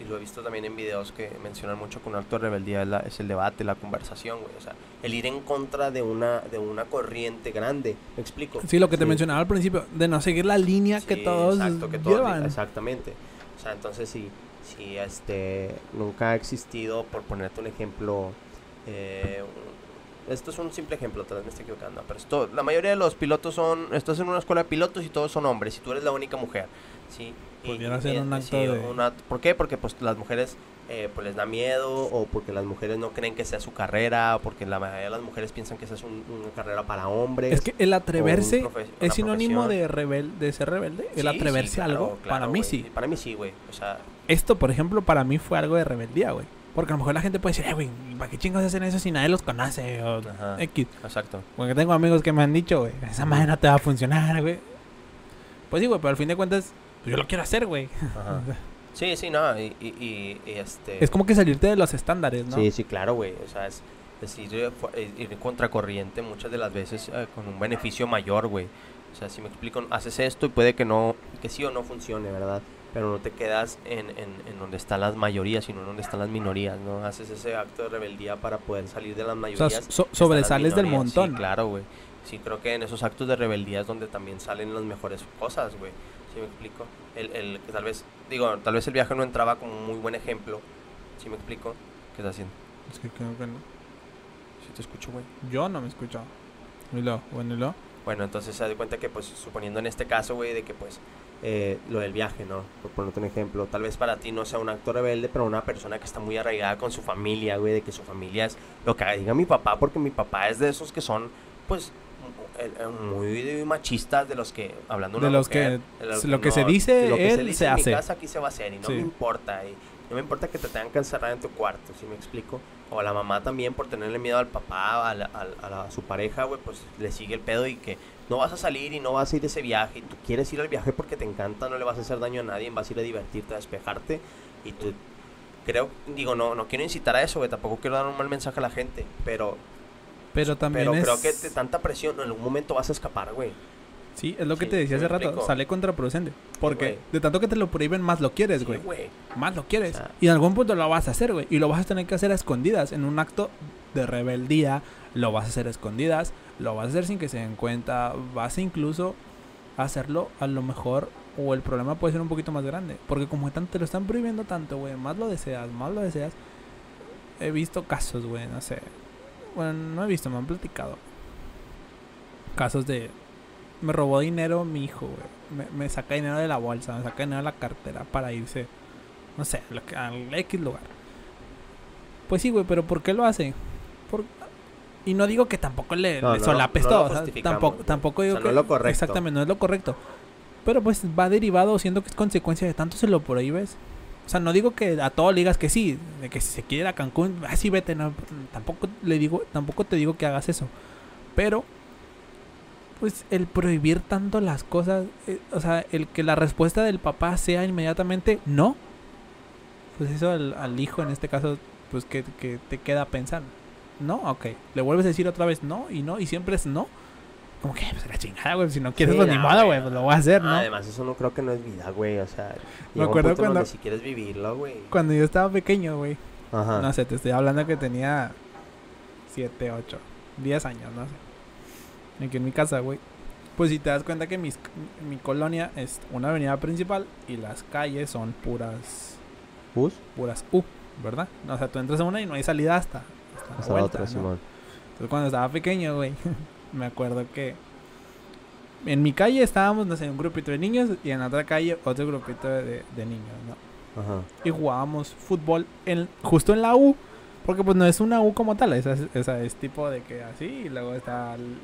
Speaker 2: y lo he visto también en videos que mencionan mucho que un acto de rebeldía es, la- es el debate, la conversación, güey. O sea, el ir en contra de una, de una corriente grande. ¿Me explico?
Speaker 1: Sí, lo que te
Speaker 2: Sí.
Speaker 1: mencionaba al principio, de no seguir la línea que
Speaker 2: Sí,
Speaker 1: todos
Speaker 2: exacto, que todos-
Speaker 1: llevan.
Speaker 2: exactamente. O sea, entonces si, si este nunca ha existido, por ponerte un ejemplo, eh, un- esto es un simple ejemplo, tal vez me estoy equivocando, pero esto, la mayoría de los pilotos son, estás en una escuela de pilotos y todos son hombres y tú eres la única mujer, ¿sí? Y-
Speaker 1: un
Speaker 2: sí,
Speaker 1: acto de-
Speaker 2: un acto- ¿Por qué? Porque pues las mujeres eh, pues les da miedo o porque las mujeres no creen que sea su carrera o porque la mayoría de las mujeres piensan que esa es un- una carrera para hombres.
Speaker 1: Es que el atreverse es sinónimo de rebel de ser rebelde. El
Speaker 2: Sí,
Speaker 1: atreverse
Speaker 2: sí,
Speaker 1: a
Speaker 2: claro,
Speaker 1: algo,
Speaker 2: claro,
Speaker 1: para mí sí.
Speaker 2: Para mí sí, güey. O sea,
Speaker 1: Esto, por ejemplo, para mí fue algo de rebeldía, güey. Porque a lo mejor la gente puede decir, eh, güey, ¿para qué chingos hacen eso si nadie los conoce? O
Speaker 2: Ajá.
Speaker 1: X.
Speaker 2: exacto.
Speaker 1: Porque tengo amigos que me han dicho, güey, esa madre no te va a funcionar, güey. Pues sí, güey, pero al fin de cuentas, yo lo quiero hacer, güey.
Speaker 2: Ajá. (laughs) Sí, sí, no. Y, y, y- este.
Speaker 1: Es como que salirte de los estándares, ¿no?
Speaker 2: Sí, sí, claro, güey. O sea, es, es ir, eh, eh, ir contracorriente muchas de las veces eh, con un beneficio mayor, güey. O sea, si me explico, haces esto y puede que no, que sí o no funcione, ¿verdad? pero no te quedas en, en, en donde están las mayorías, sino en donde están las minorías, ¿no? Haces ese acto de rebeldía para poder salir de las
Speaker 1: O
Speaker 2: mayorías.
Speaker 1: sea, so-
Speaker 2: están las
Speaker 1: sobresales del montón.
Speaker 2: Sí, claro, güey. Sí, creo que en esos actos de rebeldía es donde también salen las mejores cosas, güey. ¿Sí me explico? El, el, que tal vez, digo, tal vez el viaje no entraba como un muy buen ejemplo. ¿Sí me explico? ¿Qué estás haciendo?
Speaker 1: Es que creo que no.
Speaker 2: Sí te escucho, güey.
Speaker 1: Yo no me he escuchado. Y luego, bueno, luego.
Speaker 2: Bueno, entonces se da cuenta que, pues, suponiendo en este caso, güey, de que, pues, eh, lo del viaje, ¿no? Por ponerte un ejemplo, tal vez para ti no sea un acto rebelde, pero una persona que está muy arraigada con su familia, güey, de que su familia es lo que diga mi papá, porque mi papá es de esos que son, pues, muy machistas, de los que, hablando de
Speaker 1: los
Speaker 2: mujer,
Speaker 1: que-
Speaker 2: de los
Speaker 1: lo que se dice,
Speaker 2: lo que
Speaker 1: él
Speaker 2: dice
Speaker 1: se
Speaker 2: en
Speaker 1: hace.
Speaker 2: mi casa aquí se va a hacer y no
Speaker 1: Sí.
Speaker 2: me importa, y no me importa que te tengan que encerrar en tu cuarto, ¿sí me explico? O a la mamá también por tenerle miedo al papá, a, la- a- a la- a su pareja, güey, pues le sigue el pedo y que no vas a salir y no vas a ir de ese viaje y tú quieres ir al viaje porque te encanta, no le vas a hacer daño a nadie, vas a ir a divertirte, a despejarte y tú creo, digo, no no quiero incitar a eso, güey, tampoco quiero dar un mal mensaje a la gente, pero
Speaker 1: Pero también
Speaker 2: pero
Speaker 1: es...
Speaker 2: creo que de tanta presión en algún momento vas a escapar, güey.
Speaker 1: Sí, es lo que
Speaker 2: Sí,
Speaker 1: te decía
Speaker 2: ¿sí
Speaker 1: hace rato.
Speaker 2: explico?
Speaker 1: Sale contraproducente. Porque
Speaker 2: güey.
Speaker 1: de tanto que te lo prohíben, más lo quieres,
Speaker 2: Sí,
Speaker 1: güey. más lo quieres.
Speaker 2: O sea-
Speaker 1: y en algún punto lo vas a hacer, güey. Y lo vas a tener que hacer a escondidas. En un acto de rebeldía, lo vas a hacer a escondidas. Lo vas a hacer sin que se den cuenta. Vas a incluso hacerlo a lo mejor. O el problema puede ser un poquito más grande. Porque como te lo están prohibiendo tanto, güey. Más lo deseas, más lo deseas. He visto casos, güey. No sé. Bueno, no he visto, me han platicado. Casos de. Me robó dinero mi hijo, güey. Me, me saca dinero de la bolsa, me saca dinero de la cartera para irse no sé, al X lugar. Pues sí, güey, pero ¿por qué lo hace? Por... Y no digo que tampoco le,
Speaker 2: No,
Speaker 1: le solapes
Speaker 2: no
Speaker 1: todo, o sea, tampoco,
Speaker 2: güey.
Speaker 1: tampoco
Speaker 2: O
Speaker 1: digo
Speaker 2: sea,
Speaker 1: que...
Speaker 2: no es lo correcto.
Speaker 1: Exactamente, no es lo correcto. Pero pues va derivado, siendo que es consecuencia de tanto se lo prohíbes. O sea, no digo que a todo le digas que sí, de que si se quiere ir a Cancún, así vete, no, tampoco le digo, tampoco te digo que hagas eso. Pero pues el prohibir tanto las cosas, eh, o sea, el que la respuesta del papá sea inmediatamente no, pues eso al, hijo en este caso, pues que, que te queda pensando. No, ok. Le vuelves a decir otra vez no y no y siempre es no. Como que, pues la chingada, güey. Si no quieres,
Speaker 2: Sí,
Speaker 1: pues ni
Speaker 2: no,
Speaker 1: modo,
Speaker 2: güey.
Speaker 1: Pues lo voy a hacer, ¿no?
Speaker 2: Además, eso no creo que no es vida, güey. O sea,
Speaker 1: Me acuerdo
Speaker 2: donde
Speaker 1: cuando-
Speaker 2: si quieres vivirlo, güey.
Speaker 1: Cuando yo estaba pequeño, güey.
Speaker 2: Ajá.
Speaker 1: No sé, te estoy hablando que tenía 7, 8, 10 años, no sé. Aquí en mi casa, güey. Pues si te das cuenta que mis, mi colonia es una avenida principal y las calles son puras
Speaker 2: ¿Bus?
Speaker 1: puras U, ¿verdad? O sea, tú entras a una y no hay salida hasta, Hasta la vuelta,
Speaker 2: otra,
Speaker 1: ¿no?
Speaker 2: Simón.
Speaker 1: Entonces cuando estaba pequeño, güey, (laughs) me acuerdo que en mi calle estábamos, no sé, un grupito de niños y en la otra calle otro grupito de, de niños, ¿no?
Speaker 2: Ajá.
Speaker 1: Y jugábamos fútbol en, justo en la U, porque pues no es una U como tal, esa es, esa es tipo de que así y luego está el,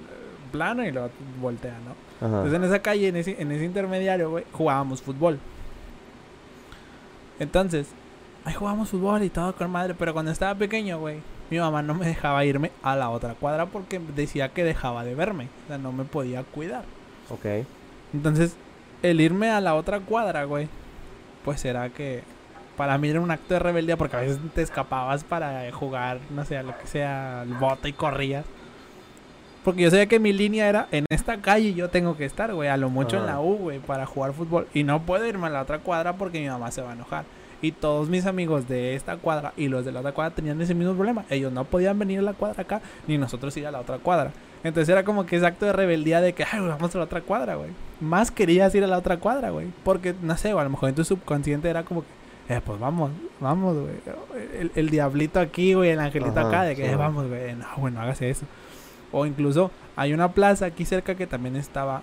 Speaker 1: plano y luego voltea, ¿no?
Speaker 2: Ajá.
Speaker 1: Entonces en esa calle, en ese, en ese intermediario, güey, jugábamos fútbol. Entonces, ahí jugábamos fútbol y todo con madre, pero cuando estaba pequeño, güey, mi mamá no me dejaba irme a la otra cuadra porque decía que dejaba de verme, o sea, no me podía cuidar.
Speaker 2: Ok.
Speaker 1: Entonces, el irme a la otra cuadra, güey, pues era que para mí era un acto de rebeldía porque a veces te escapabas para jugar, no sé, a lo que sea, el bote y corrías. Porque yo sabía que mi línea era en esta calle yo tengo que estar, güey, a lo mucho en la U, güey, para jugar fútbol. Y no puedo irme a la otra cuadra porque mi mamá se va a enojar. Y todos mis amigos de esta cuadra y los de la otra cuadra tenían ese mismo problema. Ellos no podían venir a la cuadra acá, ni nosotros ir a la otra cuadra. Entonces era como que ese acto de rebeldía de que, ay, vamos a la otra cuadra, güey. Más querías ir a la otra cuadra, güey. Porque, no sé, güey, a lo mejor en tu subconsciente era como que, eh, pues vamos, vamos, güey. El, el diablito aquí, güey, el angelito
Speaker 2: Ajá,
Speaker 1: acá, de que,
Speaker 2: sí.
Speaker 1: eh, vamos, güey. No, güey, no hagas eso. O incluso hay una plaza aquí cerca que también estaba.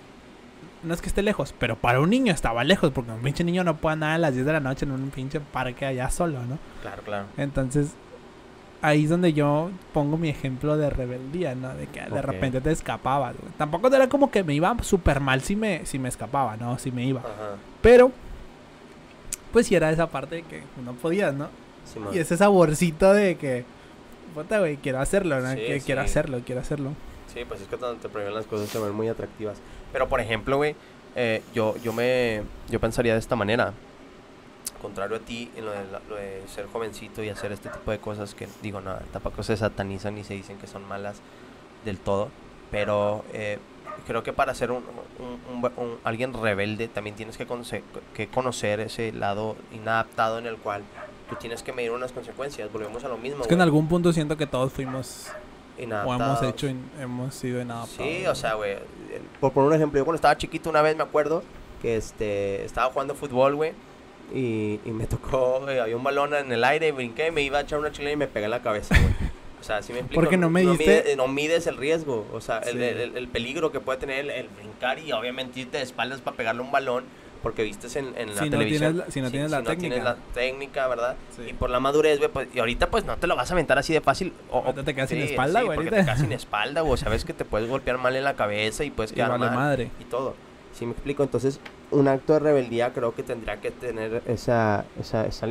Speaker 1: No es que esté lejos, pero para un niño estaba lejos, porque un pinche niño no puede andar a las 10 de la noche en un pinche parque allá solo, ¿no?
Speaker 2: Claro, claro.
Speaker 1: Entonces, ahí es donde yo pongo mi ejemplo de rebeldía, ¿no? De que de repente te escapabas, güey. Tampoco era como que me iba súper mal si me, si me escapaba, ¿no? Si me iba.
Speaker 2: Ajá.
Speaker 1: Pero, pues sí era esa parte de que no podías, ¿no?
Speaker 2: Simón.
Speaker 1: Y ese saborcito de que, puta, güey, quiero hacerlo, ¿no?
Speaker 2: Sí,
Speaker 1: que quiero
Speaker 2: sí.
Speaker 1: hacerlo, quiero hacerlo.
Speaker 2: Sí, pues es que cuando te prohíben las cosas se ven muy atractivas. Pero por ejemplo, güey, eh, yo, yo me yo pensaría de esta manera. Contrario a ti, en lo de, la- lo de ser jovencito y hacer este tipo de cosas que, digo, nada, tampoco se satanizan ni se dicen que son malas del todo. Pero eh, creo que para ser un, un- un- un- alguien rebelde también tienes que, conocer, que conocer ese lado inadaptado en el cual tú tienes que medir unas consecuencias. Volvemos a lo mismo.
Speaker 1: Es que en
Speaker 2: güey,
Speaker 1: algún punto siento que todos fuimos o hemos hecho, in- hemos sido inadaptados.
Speaker 2: Sí, o sea, güey. Por poner un ejemplo, yo cuando estaba chiquito una vez me acuerdo que este estaba jugando fútbol, güey. Y, y me tocó, güey, había un balón en el aire, brinqué, me iba a echar una chilena y me pegué en la cabeza, güey. (laughs) O sea, si me explico.
Speaker 1: Porque no
Speaker 2: mide- no mides el riesgo, o sea, el, el- el peligro que puede tener el, el brincar y obviamente irte de espaldas para pegarle un balón porque vistes en, en la
Speaker 1: Si no
Speaker 2: televisión.
Speaker 1: tienes la- si no tienes la técnica.
Speaker 2: la técnica, ¿verdad?
Speaker 1: Sí.
Speaker 2: Y por la madurez, güey, pues, y ahorita pues no te lo vas a aventar así de fácil. O, o-
Speaker 1: te quedas sin
Speaker 2: sí,
Speaker 1: espalda,
Speaker 2: sí,
Speaker 1: güey,
Speaker 2: porque
Speaker 1: ahorita.
Speaker 2: te quedas sin (laughs) espalda, güey. Sabes que te puedes golpear mal en la cabeza y puedes
Speaker 1: Y
Speaker 2: quedar
Speaker 1: vale
Speaker 2: mal
Speaker 1: madre.
Speaker 2: y todo. ¿Sí me explico? Entonces, un acto de rebeldía creo que tendría que tener esa, esa, esa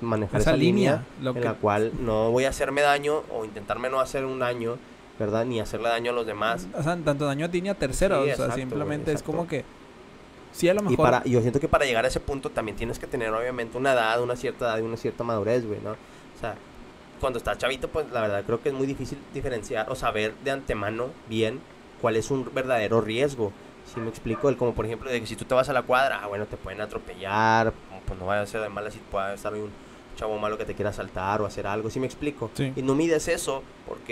Speaker 2: manejar
Speaker 1: Esa
Speaker 2: esa, línea,
Speaker 1: línea,
Speaker 2: en la cual no voy a hacerme daño o intentarme no hacer un daño, ¿verdad? Ni hacerle daño a los demás.
Speaker 1: O sea, tanto daño a ti ni a terceros.
Speaker 2: Sí,
Speaker 1: o sea,
Speaker 2: exacto, güey,
Speaker 1: simplemente es como que. Sí, a lo
Speaker 2: Y
Speaker 1: mejor.
Speaker 2: para, yo siento que para llegar a ese punto también tienes que tener obviamente una edad, una cierta edad y una cierta madurez, güey, ¿no? O sea, cuando estás chavito, pues la verdad creo que es muy difícil diferenciar o saber de antemano bien cuál es un verdadero riesgo. Si me explico, el como por ejemplo de que si tú te vas a la cuadra, ah, bueno, te pueden atropellar, pues no vaya a ser de mala si puede estar un chavo malo que te quiera asaltar o hacer algo, si me explico.
Speaker 1: Sí.
Speaker 2: Y no mides eso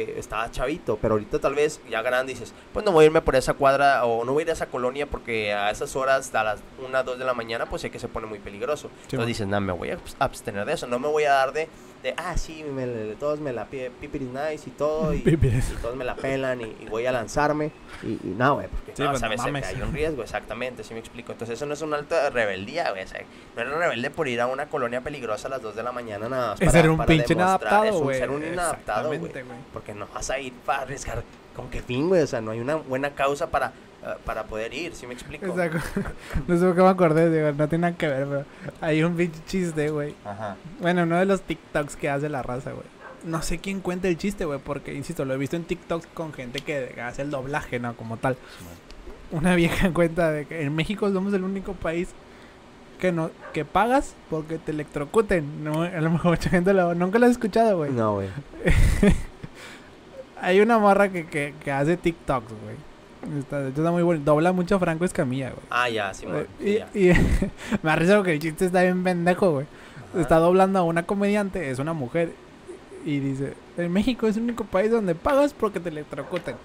Speaker 2: porque estabas chavito, pero ahorita tal vez ya grande dices, pues no voy a irme por esa cuadra o no voy a ir a esa colonia porque a esas horas, a las 1, 2 de la mañana, pues sé que se pone muy peligroso.
Speaker 1: Sí,
Speaker 2: Entonces dices, no, me voy a abs- abstener de eso, no me voy a dar de, de ah, sí, me, todos me la pipiris nice y todo, (laughs) y, y todos me la pelan y, y voy a lanzarme. Y, y no, güey, porque
Speaker 1: Sí,
Speaker 2: no,
Speaker 1: pues, no
Speaker 2: sabes que
Speaker 1: mames.
Speaker 2: hay un riesgo, exactamente, si me explico. Entonces eso no es un alto de rebeldía, güey. O sea, no eres rebelde por ir a una colonia peligrosa a las 2 de la mañana nada más.
Speaker 1: Es
Speaker 2: para-
Speaker 1: ser un
Speaker 2: para
Speaker 1: pinche inadaptado, güey.
Speaker 2: ser un inadaptado, güey. Porque no vas a ir para arriesgar con qué fin, güey. O sea, no hay una buena causa para, eh, para poder ir, ¿sí me explico?
Speaker 1: Exacto. (laughs) No sé por qué me acordé, digo, no tiene nada que ver, pero hay un pinche chiste, güey.
Speaker 2: Ajá.
Speaker 1: Bueno, uno de los TikToks que hace la raza, güey. No sé quién cuenta el chiste, güey, porque, insisto, lo he visto en TikToks con gente que hace el doblaje, ¿no? Como tal. Una vieja (laughs) cuenta de que en México somos el único país que no que pagas porque te electrocuten. No, a lo mejor mucha gente lo, nunca lo has escuchado, güey.
Speaker 2: No, güey. (laughs)
Speaker 1: Hay una morra que, que, que hace TikToks, güey. Está, está muy bueno. Dobla mucho a Franco Escamilla, güey.
Speaker 2: Ah, ya,
Speaker 1: y,
Speaker 2: sí, ya.
Speaker 1: y (laughs) me arriesgo porque el chiste está bien pendejo, güey.
Speaker 2: Ajá.
Speaker 1: Está doblando a una comediante, es una mujer. Y dice, en México es el único país donde pagas porque te electrocutan.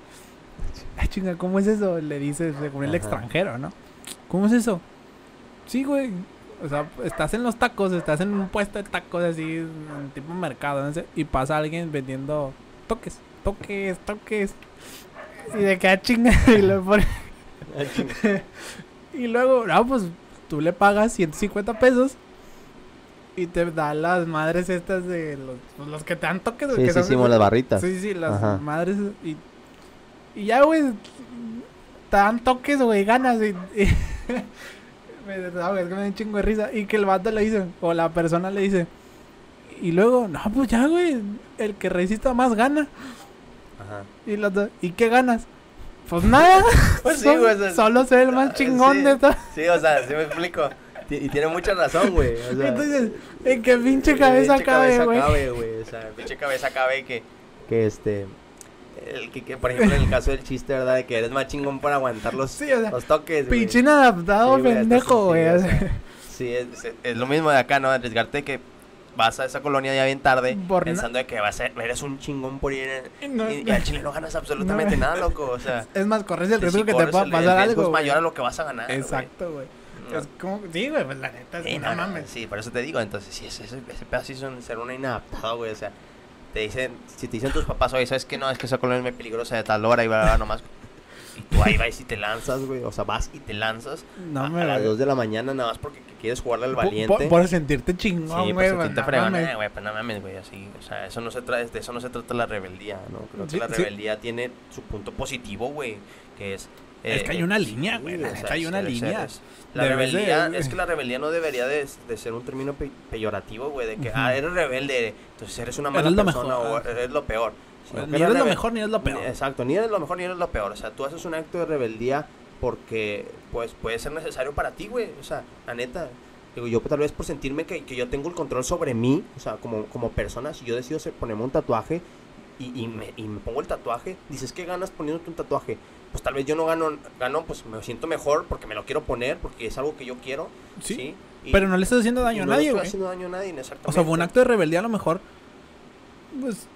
Speaker 1: Ay, chinga, ¿cómo es eso? Le dice según el
Speaker 2: Ajá.
Speaker 1: extranjero, ¿no? ¿Cómo es eso? Sí, güey. O sea, estás en los tacos, estás en un puesto de tacos así, en tipo mercado, no sé, y pasa alguien vendiendo toques, toques, toques. Y de que ah, chinga, (laughs) y lo pone.
Speaker 2: Ah. (laughs)
Speaker 1: Y luego, no, pues tú le pagas 150 pesos y te da las madres estas de los, pues, los que te dan toques.
Speaker 2: Sí,
Speaker 1: que
Speaker 2: sí, Simón, las barritas.
Speaker 1: Sí, sí, las
Speaker 2: Ajá.
Speaker 1: madres. Y, y ya, güey, te dan toques, güey, ganas. Y, y- (laughs) me, no, es que me da un chingo de risa. Y que el vato le dice, o la persona le dice. Y luego, no, pues ya, güey, el que resista más gana.
Speaker 2: Ajá.
Speaker 1: Y los dos, ¿y qué ganas? Pues nada. (laughs)
Speaker 2: Pues sí,
Speaker 1: Sol-
Speaker 2: güey, o sea,
Speaker 1: solo ser el más
Speaker 2: ah,
Speaker 1: chingón
Speaker 2: sí.
Speaker 1: de todo.
Speaker 2: Sí, o sea, sí me explico. Y tiene mucha razón, güey. O sea,
Speaker 1: Entonces, ¿en qué pinche cabeza
Speaker 2: pinche
Speaker 1: cabe,
Speaker 2: cabeza
Speaker 1: güey?
Speaker 2: cabe, güey. O sea, pinche cabeza cabe que, que este. El que, que, por ejemplo, en el caso del chiste, ¿verdad? De que eres más chingón por aguantar los,
Speaker 1: Sí, o sea,
Speaker 2: los toques.
Speaker 1: Pinche inadaptado,
Speaker 2: Sí,
Speaker 1: pendejo, güey.
Speaker 2: o
Speaker 1: sea,
Speaker 2: Sí, es, es- es lo mismo de acá, ¿no? Arriesgarte que vas a esa colonia ya bien tarde
Speaker 1: Por
Speaker 2: pensando de que vas a, eres un chingón por ir
Speaker 1: no-
Speaker 2: y, y al chile no ganas absolutamente (laughs)
Speaker 1: No.
Speaker 2: nada, loco. O sea,
Speaker 1: Es más, corres el
Speaker 2: si
Speaker 1: riesgo que te pueda pasar algo.
Speaker 2: es
Speaker 1: güey.
Speaker 2: mayor a lo que vas a ganar.
Speaker 1: Exacto, güey.
Speaker 2: No.
Speaker 1: Es como, sí, güey, pues la neta es
Speaker 2: Sí,
Speaker 1: una
Speaker 2: no,
Speaker 1: mames.
Speaker 2: sí, por eso te digo, entonces, sí, ese, ese, pedazo sí ser una inadaptado, güey, o sea, te dicen, si te dicen tus papás, oye, ¿sabes qué? No, es que esa colonia es muy peligrosa de tal hora y bla, nomás, y tú ahí vas y te lanzas, güey, o sea, vas y te lanzas
Speaker 1: No
Speaker 2: a, a las
Speaker 1: güey.
Speaker 2: 2 de la mañana nada más porque que quieres jugarle al
Speaker 1: Por-
Speaker 2: valiente.
Speaker 1: Por, por sentirte chingón,
Speaker 2: Sí,
Speaker 1: güey.
Speaker 2: pues a
Speaker 1: pues,
Speaker 2: ti te
Speaker 1: no
Speaker 2: fregan,
Speaker 1: mames.
Speaker 2: eh, güey, pues no mames, güey, así, o sea, eso no se trata, de eso no se trata la rebeldía, ¿no? Creo que
Speaker 1: Sí,
Speaker 2: la
Speaker 1: sí.
Speaker 2: rebeldía tiene su punto positivo, güey, que es...
Speaker 1: Es que hay
Speaker 2: eh,
Speaker 1: una
Speaker 2: sí,
Speaker 1: línea, güey,
Speaker 2: sea,
Speaker 1: neta, hay una línea.
Speaker 2: es- La
Speaker 1: Debes de-
Speaker 2: rebeldía, es que la rebeldía no debería de, de ser un término pe- peyorativo, güey, de que,
Speaker 1: Ujú.
Speaker 2: ah, eres rebelde, entonces eres una mala
Speaker 1: Eres lo
Speaker 2: persona
Speaker 1: mejor.
Speaker 2: o eres lo peor. Sino que
Speaker 1: Ni eres lo mejor ni eres lo peor.
Speaker 2: Exacto, ni eres lo mejor ni eres lo peor. O sea, tú haces un acto de rebeldía porque, pues, puede ser necesario para ti, güey. O sea, la neta. Digo, yo tal vez por sentirme que, que yo tengo el control sobre mí, o sea, como, como persona, si yo decido ponerme un tatuaje y, y me, y me pongo el tatuaje, dices, ¿qué ganas poniéndote un tatuaje? pues tal vez yo no gano, gano, pues me siento mejor porque me lo quiero poner, porque es algo que yo quiero.
Speaker 1: Sí,
Speaker 2: Sí. Y-
Speaker 1: Pero no le estás haciendo daño a
Speaker 2: no le
Speaker 1: nadie,
Speaker 2: estoy
Speaker 1: güey.
Speaker 2: haciendo daño a nadie, exactamente.
Speaker 1: O sea, fue un acto de rebeldía a lo mejor. Pues.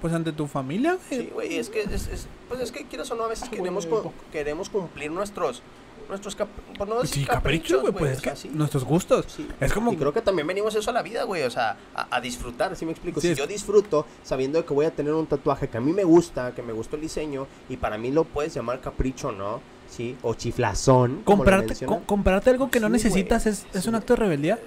Speaker 1: Pues ante tu familia, güey.
Speaker 2: Sí, güey, es que, es, es- pues es que quieras o no, a veces
Speaker 1: Ay,
Speaker 2: queremos,
Speaker 1: güey.
Speaker 2: cu- queremos cumplir nuestros, nuestros cap- por no decir
Speaker 1: sí, caprichos, güey. Pues
Speaker 2: o
Speaker 1: es
Speaker 2: sea,
Speaker 1: que
Speaker 2: sí.
Speaker 1: nuestros gustos.
Speaker 2: Sí.
Speaker 1: Es como.
Speaker 2: Y creo que también venimos eso a la vida, güey, o sea, a, a disfrutar, ¿sí me explico? Si yo disfruto sabiendo que voy a tener un tatuaje que a mí me gusta, que me gustó el diseño, y para mí lo puedes llamar capricho, ¿no? Sí, o chiflazón.
Speaker 1: Comprarte, co- comprarte algo que no
Speaker 2: güey.
Speaker 1: necesitas es, es un acto de rebeldía.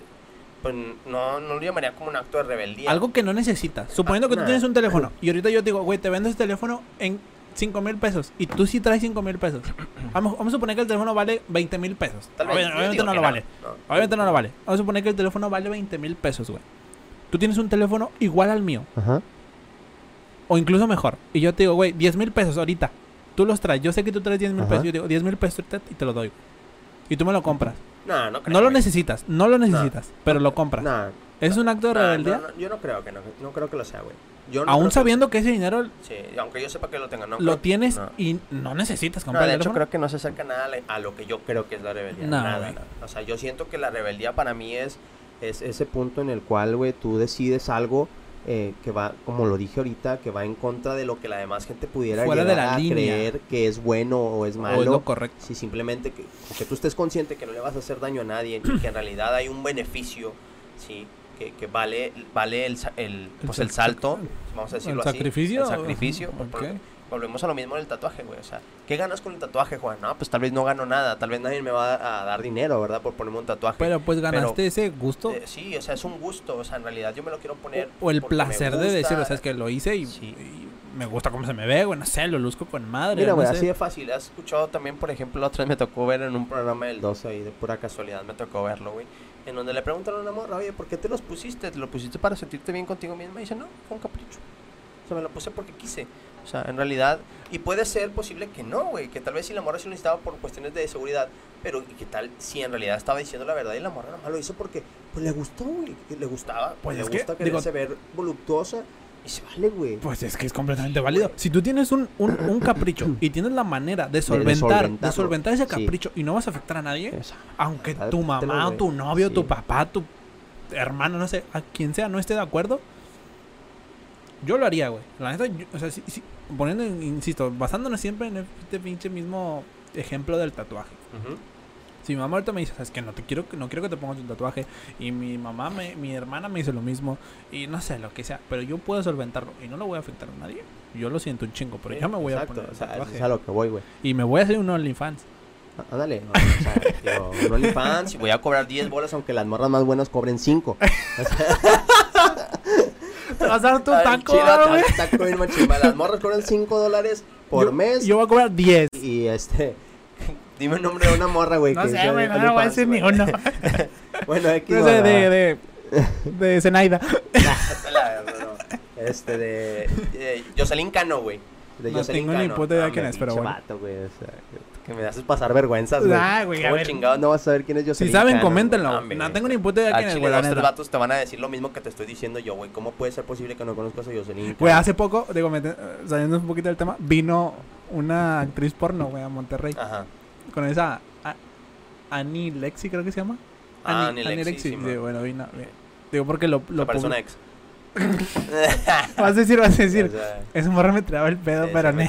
Speaker 2: Pues no, no lo llamaría como un acto de rebeldía.
Speaker 1: Algo que no necesitas. Suponiendo que tú
Speaker 2: nah.
Speaker 1: tienes un teléfono y ahorita yo te digo, güey, te vendo este teléfono en 5 mil pesos y tú sí traes 5 mil pesos. (clears throat) Vamos, vamos a suponer que el teléfono vale 20 mil pesos.
Speaker 2: Tal vez,
Speaker 1: obviamente no lo vale.
Speaker 2: no.
Speaker 1: Obviamente no lo vale. Vamos a suponer que el teléfono vale 20 mil pesos, güey. Tú tienes un teléfono igual al mío
Speaker 2: Ajá.
Speaker 1: o incluso mejor. Y yo te digo, güey, 10 mil pesos ahorita. Tú los traes. Yo sé que tú traes 10 mil pesos. Yo digo, 10 mil pesos ahorita y te lo doy. Y tú me lo compras.
Speaker 2: No, no creo.
Speaker 1: No lo
Speaker 2: güey.
Speaker 1: necesitas, no lo necesitas, pero lo compras.
Speaker 2: No,
Speaker 1: ¿Es un acto de rebeldía?
Speaker 2: yo no creo que no, no creo que lo sea, güey. Yo no
Speaker 1: Aún
Speaker 2: que-
Speaker 1: sabiendo que ese dinero
Speaker 2: Sí, aunque yo sepa que lo tenga, no.
Speaker 1: lo
Speaker 2: creo-
Speaker 1: tienes
Speaker 2: no.
Speaker 1: y no necesitas
Speaker 2: No,
Speaker 1: comprar
Speaker 2: de hecho creo que no se acerca nada a lo que yo creo que es la rebeldía. Nada, nada. O sea, yo siento que la rebeldía para mí es, es ese punto en el cual, güey, tú decides algo eh, que va, como lo dije ahorita, que va en contra de lo que la demás gente pudiera
Speaker 1: Fuera de
Speaker 2: llegar
Speaker 1: la
Speaker 2: a
Speaker 1: línea.
Speaker 2: creer que es bueno o es malo.
Speaker 1: o es lo correcto.
Speaker 2: Si simplemente que, que tú estés consciente que no le vas a hacer daño a nadie y que en realidad hay un beneficio, sí, que, que vale, vale el, el, pues el salto, vamos a decirlo
Speaker 1: ¿El
Speaker 2: así.
Speaker 1: sacrificio?
Speaker 2: El sacrificio. por-. Volvemos a lo mismo del tatuaje, güey. O sea, ¿qué ganas con el tatuaje, Juan? No, pues tal vez no gano nada, tal vez nadie me va a dar dinero, ¿verdad? Por ponerme un tatuaje.
Speaker 1: Pero pues ganaste
Speaker 2: Pero,
Speaker 1: ese gusto
Speaker 2: Eh, sí, o sea, es un gusto, o sea, en realidad yo me lo quiero poner.
Speaker 1: o el placer de
Speaker 2: gusta.
Speaker 1: decir, o sea, es que lo hice y,
Speaker 2: Sí.
Speaker 1: y me gusta cómo se me ve, güey, no sé, lo luzco con madre.
Speaker 2: Mira,
Speaker 1: no
Speaker 2: güey,
Speaker 1: sé.
Speaker 2: así de fácil. Has escuchado también, por ejemplo, la otra vez me tocó ver en un programa del 12 y de pura casualidad me tocó verlo, güey. En donde le preguntaron a una morra, oye, ¿por qué te los pusiste? ¿Te lo pusiste para sentirte bien contigo misma? Y dice, no, fue un capricho. O sea, me lo puse porque quise. O sea, en realidad, y puede ser posible que no, güey, que tal vez si la morra sí lo necesitaba por cuestiones de seguridad, pero ¿y qué tal si en realidad estaba diciendo la verdad y la morra nomás lo hizo porque pues le gustó, güey, le gustaba,
Speaker 1: Pues
Speaker 2: pues le
Speaker 1: es que,
Speaker 2: gusta
Speaker 1: digo-
Speaker 2: quererse ver voluptuosa y se vale, güey.
Speaker 1: Pues es que es completamente válido. Si tú tienes un, un, un capricho y tienes la manera de solventar, de,
Speaker 2: solventarlo,
Speaker 1: solventar ese
Speaker 2: sí.
Speaker 1: capricho y no vas a afectar a nadie,
Speaker 2: Esa-
Speaker 1: aunque tu mamá o tu novio, tu
Speaker 2: Sí.
Speaker 1: papá, tu hermano, no sé, a quien sea no esté de acuerdo, yo lo haría, güey. La neta, yo- o sea, si, si- poniendo, insisto, basándonos siempre en este pinche mismo ejemplo del tatuaje. Si mi mamá ahorita me dice, sabes que no te quiero, no quiero que te pongas un tatuaje, y mi mamá, me, mi hermana me dice lo mismo, y no sé, lo que sea, pero yo puedo solventarlo y no lo voy a afectar a nadie. Yo lo siento un chingo, pero
Speaker 2: Sí,
Speaker 1: yo me voy
Speaker 2: exacto,
Speaker 1: a poner
Speaker 2: o sea,
Speaker 1: tatuaje.
Speaker 2: es a lo que voy, güey.
Speaker 1: Y me voy a hacer un OnlyFans.
Speaker 2: Ah, Ándale, no, o sea, (laughs) un OnlyFans y voy a cobrar 10 bolas aunque las morras más buenas cobren 5. (laughs) (laughs)
Speaker 1: Te vas a dar tu taco, güey.
Speaker 2: ta- taco bien machín. Las morras cobran 5 dólares por
Speaker 1: Yo-
Speaker 2: mes.
Speaker 1: Yo voy a cobrar 10.
Speaker 2: Y este. (laughs) Dime el nombre de una morra, güey.
Speaker 1: No
Speaker 2: que
Speaker 1: sé, güey,
Speaker 2: de
Speaker 1: no le voy a decir ni uno. (laughs)
Speaker 2: Bueno, (laughs) X.
Speaker 1: No sé, de, de, de Zenaida.
Speaker 2: No, no. Este de. eh, Jocelyn Cano, güey. De
Speaker 1: No
Speaker 2: Jocelyn
Speaker 1: tengo ni
Speaker 2: Cano.
Speaker 1: puta idea
Speaker 2: Ah,
Speaker 1: quién es, pero bueno.
Speaker 2: vato, güey, o sea, que me haces pasar vergüenzas, güey.
Speaker 1: Ah, güey, a
Speaker 2: ¿Cómo
Speaker 1: ver.
Speaker 2: chingados no vas a saber quién es
Speaker 1: Si
Speaker 2: Jocelyn
Speaker 1: saben,
Speaker 2: Cano,
Speaker 1: coméntenlo.
Speaker 2: Hombre.
Speaker 1: No tengo ni puta idea quién es, güey, la
Speaker 2: dos, tres vatos te van a decir lo mismo que te estoy diciendo yo, güey. ¿Cómo puede ser posible que no conozcas a Jocelyn?
Speaker 1: Güey, hace poco, digo, mete- saliendo un poquito del tema, vino una actriz porno, güey, a Monterrey.
Speaker 2: Ajá.
Speaker 1: Con esa a- Annie Lexi, creo que se llama.
Speaker 2: Ah, Annie Lexi, sí,
Speaker 1: sí,
Speaker 2: man.
Speaker 1: bueno, vino. vi- Digo, porque lo,
Speaker 2: Lo una ex.
Speaker 1: Vas a decir, vas a decir. (laughs)
Speaker 2: O sea,
Speaker 1: Esa morra me traba el pedo, pero
Speaker 2: me.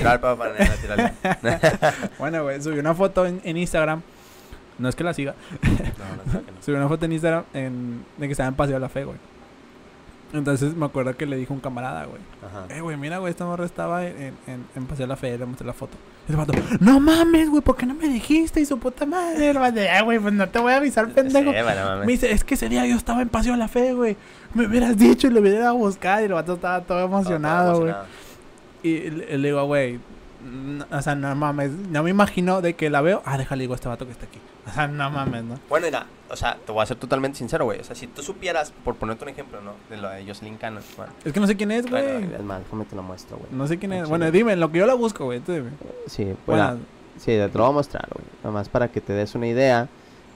Speaker 1: Bueno, güey, subí una foto en, en Instagram. No es que la siga.
Speaker 2: No, no, no. (laughs)
Speaker 1: Subí una foto en Instagram en, de que estaba en Paseo de la Fe, güey. Entonces me acuerdo que le dijo un camarada, güey.
Speaker 2: Ajá.
Speaker 1: Eh, güey, mira, güey, esta morra estaba en, en, en Paseo de la Fe, le mostré la foto. Y el vato, no mames, güey, ¿por qué no me dijiste? Y su puta madre, el vato, "Ah, güey, pues no te voy a avisar, pendejo.
Speaker 2: Sí, bueno, mames.
Speaker 1: Me dice, es que ese día yo estaba en Paseo de la Fe, güey. Me hubieras dicho y lo hubiera ido a buscar. Y el vato estaba todo emocionado, güey. Y le, le digo, güey, no- o sea, no mames, no me imagino de que la veo. Ah, déjale, digo, a este vato que está aquí. O sea, no mames, ¿no?
Speaker 2: Bueno, mira, o sea, te voy a ser totalmente sincero, güey. O sea, si tú supieras, por ponerte un ejemplo, ¿no? De lo de Jocelyn Cano. Bueno,
Speaker 1: Es que no sé quién es, güey.
Speaker 2: bueno, es más, déjame te lo muestro, güey.
Speaker 1: No sé quién es. Bueno, dime, en lo que yo la busco, güey.
Speaker 2: Sí, bueno,
Speaker 1: Bueno,
Speaker 2: sí, te lo voy a mostrar, güey. Nada más para que te des una idea.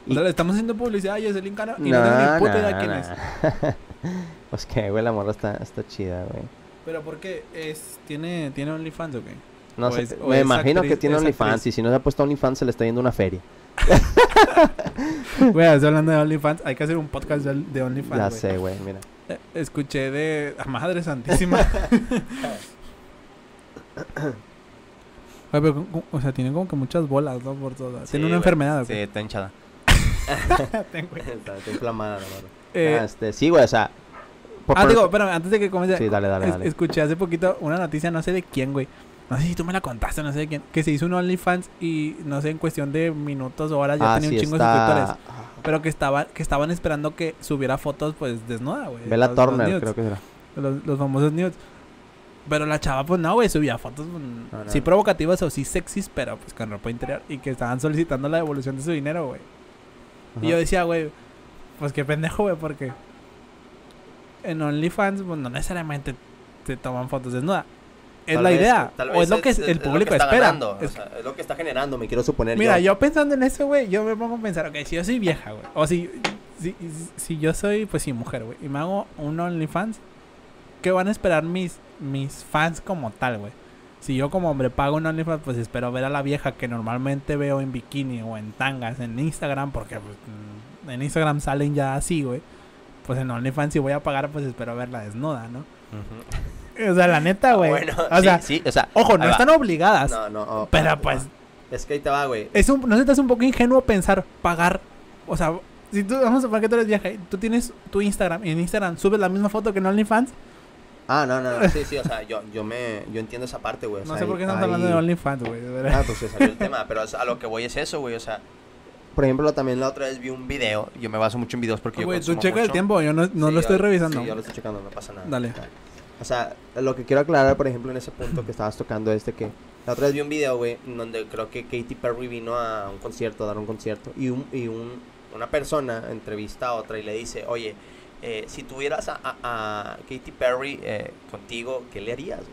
Speaker 1: o sea, le estamos haciendo publicidad a Jocelyn Cano y no, tengo ni puta idea quién es. (laughs)
Speaker 2: es. pues que, güey, la morra está, está chida, güey.
Speaker 1: Pero ¿por qué? Es, ¿Tiene, ¿Tiene OnlyFans o qué?
Speaker 2: No
Speaker 1: o
Speaker 2: sé,
Speaker 1: es-
Speaker 2: me imagino
Speaker 1: actriz-
Speaker 2: que tiene OnlyFans y si no se ha puesto OnlyFans se le está yendo una feria. (laughs)
Speaker 1: Güey, estoy hablando de OnlyFans. Hay que hacer un podcast de, OnlyFans.
Speaker 2: ya sé, güey, mira.
Speaker 1: Eh, Escuché de. ¡Ah, Madre Santísima. (laughs) Pero, o sea, tiene como que muchas bolas, ¿no? Por todas.
Speaker 2: Sí,
Speaker 1: tiene una
Speaker 2: güey.
Speaker 1: enfermedad,
Speaker 2: Sí, está hinchada. (laughs) Está, está inflamada, la.
Speaker 1: Eh,
Speaker 2: Ah, este, sí, güey, o sea. por-
Speaker 1: ah,
Speaker 2: por-
Speaker 1: digo, espérame, antes de que comience.
Speaker 2: Sí, dale, dale,
Speaker 1: es-
Speaker 2: dale.
Speaker 1: Escuché hace poquito una noticia, no sé de quién, güey. No sé si tú me la contaste, no sé de quién. Que se hizo un OnlyFans y no sé, en cuestión de minutos o horas ya
Speaker 2: ah,
Speaker 1: tenía
Speaker 2: sí,
Speaker 1: un chingo de suscriptores. Pero que, estaba, que estaban esperando que subiera fotos, pues, desnuda, güey.
Speaker 2: Bella
Speaker 1: Los-
Speaker 2: Turner, creo que será.
Speaker 1: Los, los famosos nudes. Pero la chava, pues, no, güey, subía fotos, pues,
Speaker 2: No, no,
Speaker 1: sí provocativas o sí sexys, pero, pues, con ropa interior. Y que estaban solicitando la devolución de su dinero, güey. Y yo decía, güey, pues, qué pendejo, güey, porque... En OnlyFans, pues, no necesariamente te toman fotos desnuda. Es
Speaker 2: Tal
Speaker 1: la
Speaker 2: vez-
Speaker 1: idea. O es lo que
Speaker 2: es-
Speaker 1: el
Speaker 2: es lo que
Speaker 1: público espera.
Speaker 2: ganando,
Speaker 1: Es-
Speaker 2: o sea, es lo que está generando, me quiero suponer
Speaker 1: Mira,
Speaker 2: yo.
Speaker 1: yo pensando en eso, güey, yo me pongo a pensar, ok, si yo soy vieja, güey, o si, si, si yo soy, pues sí, mujer, güey, y me hago un OnlyFans, ¿qué van a esperar mis, mis fans como tal, güey? Si yo como hombre pago un OnlyFans, pues espero ver a la vieja que normalmente veo en bikini o en tangas en Instagram, porque pues, mm, en Instagram salen ya así, güey. Pues en OnlyFans si voy a pagar, pues espero verla desnuda, ¿no?
Speaker 2: Ujú.
Speaker 1: O sea, la neta, güey.
Speaker 2: Bueno,
Speaker 1: o
Speaker 2: sí,
Speaker 1: sea,
Speaker 2: sí, o sea,
Speaker 1: ojo, no están obligadas,
Speaker 2: No, no, oh,
Speaker 1: pero
Speaker 2: no.
Speaker 1: pues
Speaker 2: Es que ahí te va, güey.
Speaker 1: es un, no te hace un poco ingenuo pensar pagar, o sea, si tú vamos a suponer que tú eres vieja, y tú tienes tu Instagram y en Instagram subes la misma foto que en OnlyFans,
Speaker 2: Ah, no, no, no, sí, sí, o sea, yo, yo me, yo entiendo esa parte, güey. o
Speaker 1: no sé por qué estamos hablando de OnlyFans, güey, de verdad.
Speaker 2: Ah, pues se salió el tema, pero a lo que voy es eso, güey, o sea, por ejemplo, también la otra vez vi un video, yo me baso mucho en videos porque yo
Speaker 1: Güey, tú checa el tiempo, yo no, no
Speaker 2: Sí,
Speaker 1: lo
Speaker 2: yo-
Speaker 1: estoy revisando.
Speaker 2: Sí, yo lo estoy checando, no pasa nada.
Speaker 1: Dale.
Speaker 2: O sea, lo que quiero aclarar, por ejemplo, en ese punto que estabas tocando es de que la otra vez vi un video, güey, donde creo que Katy Perry vino a un concierto, a dar un concierto, y, un, y un, una persona entrevista a otra y le dice, oye, eh, si tuvieras a, a- Katy Perry eh, contigo, ¿qué le harías, güey?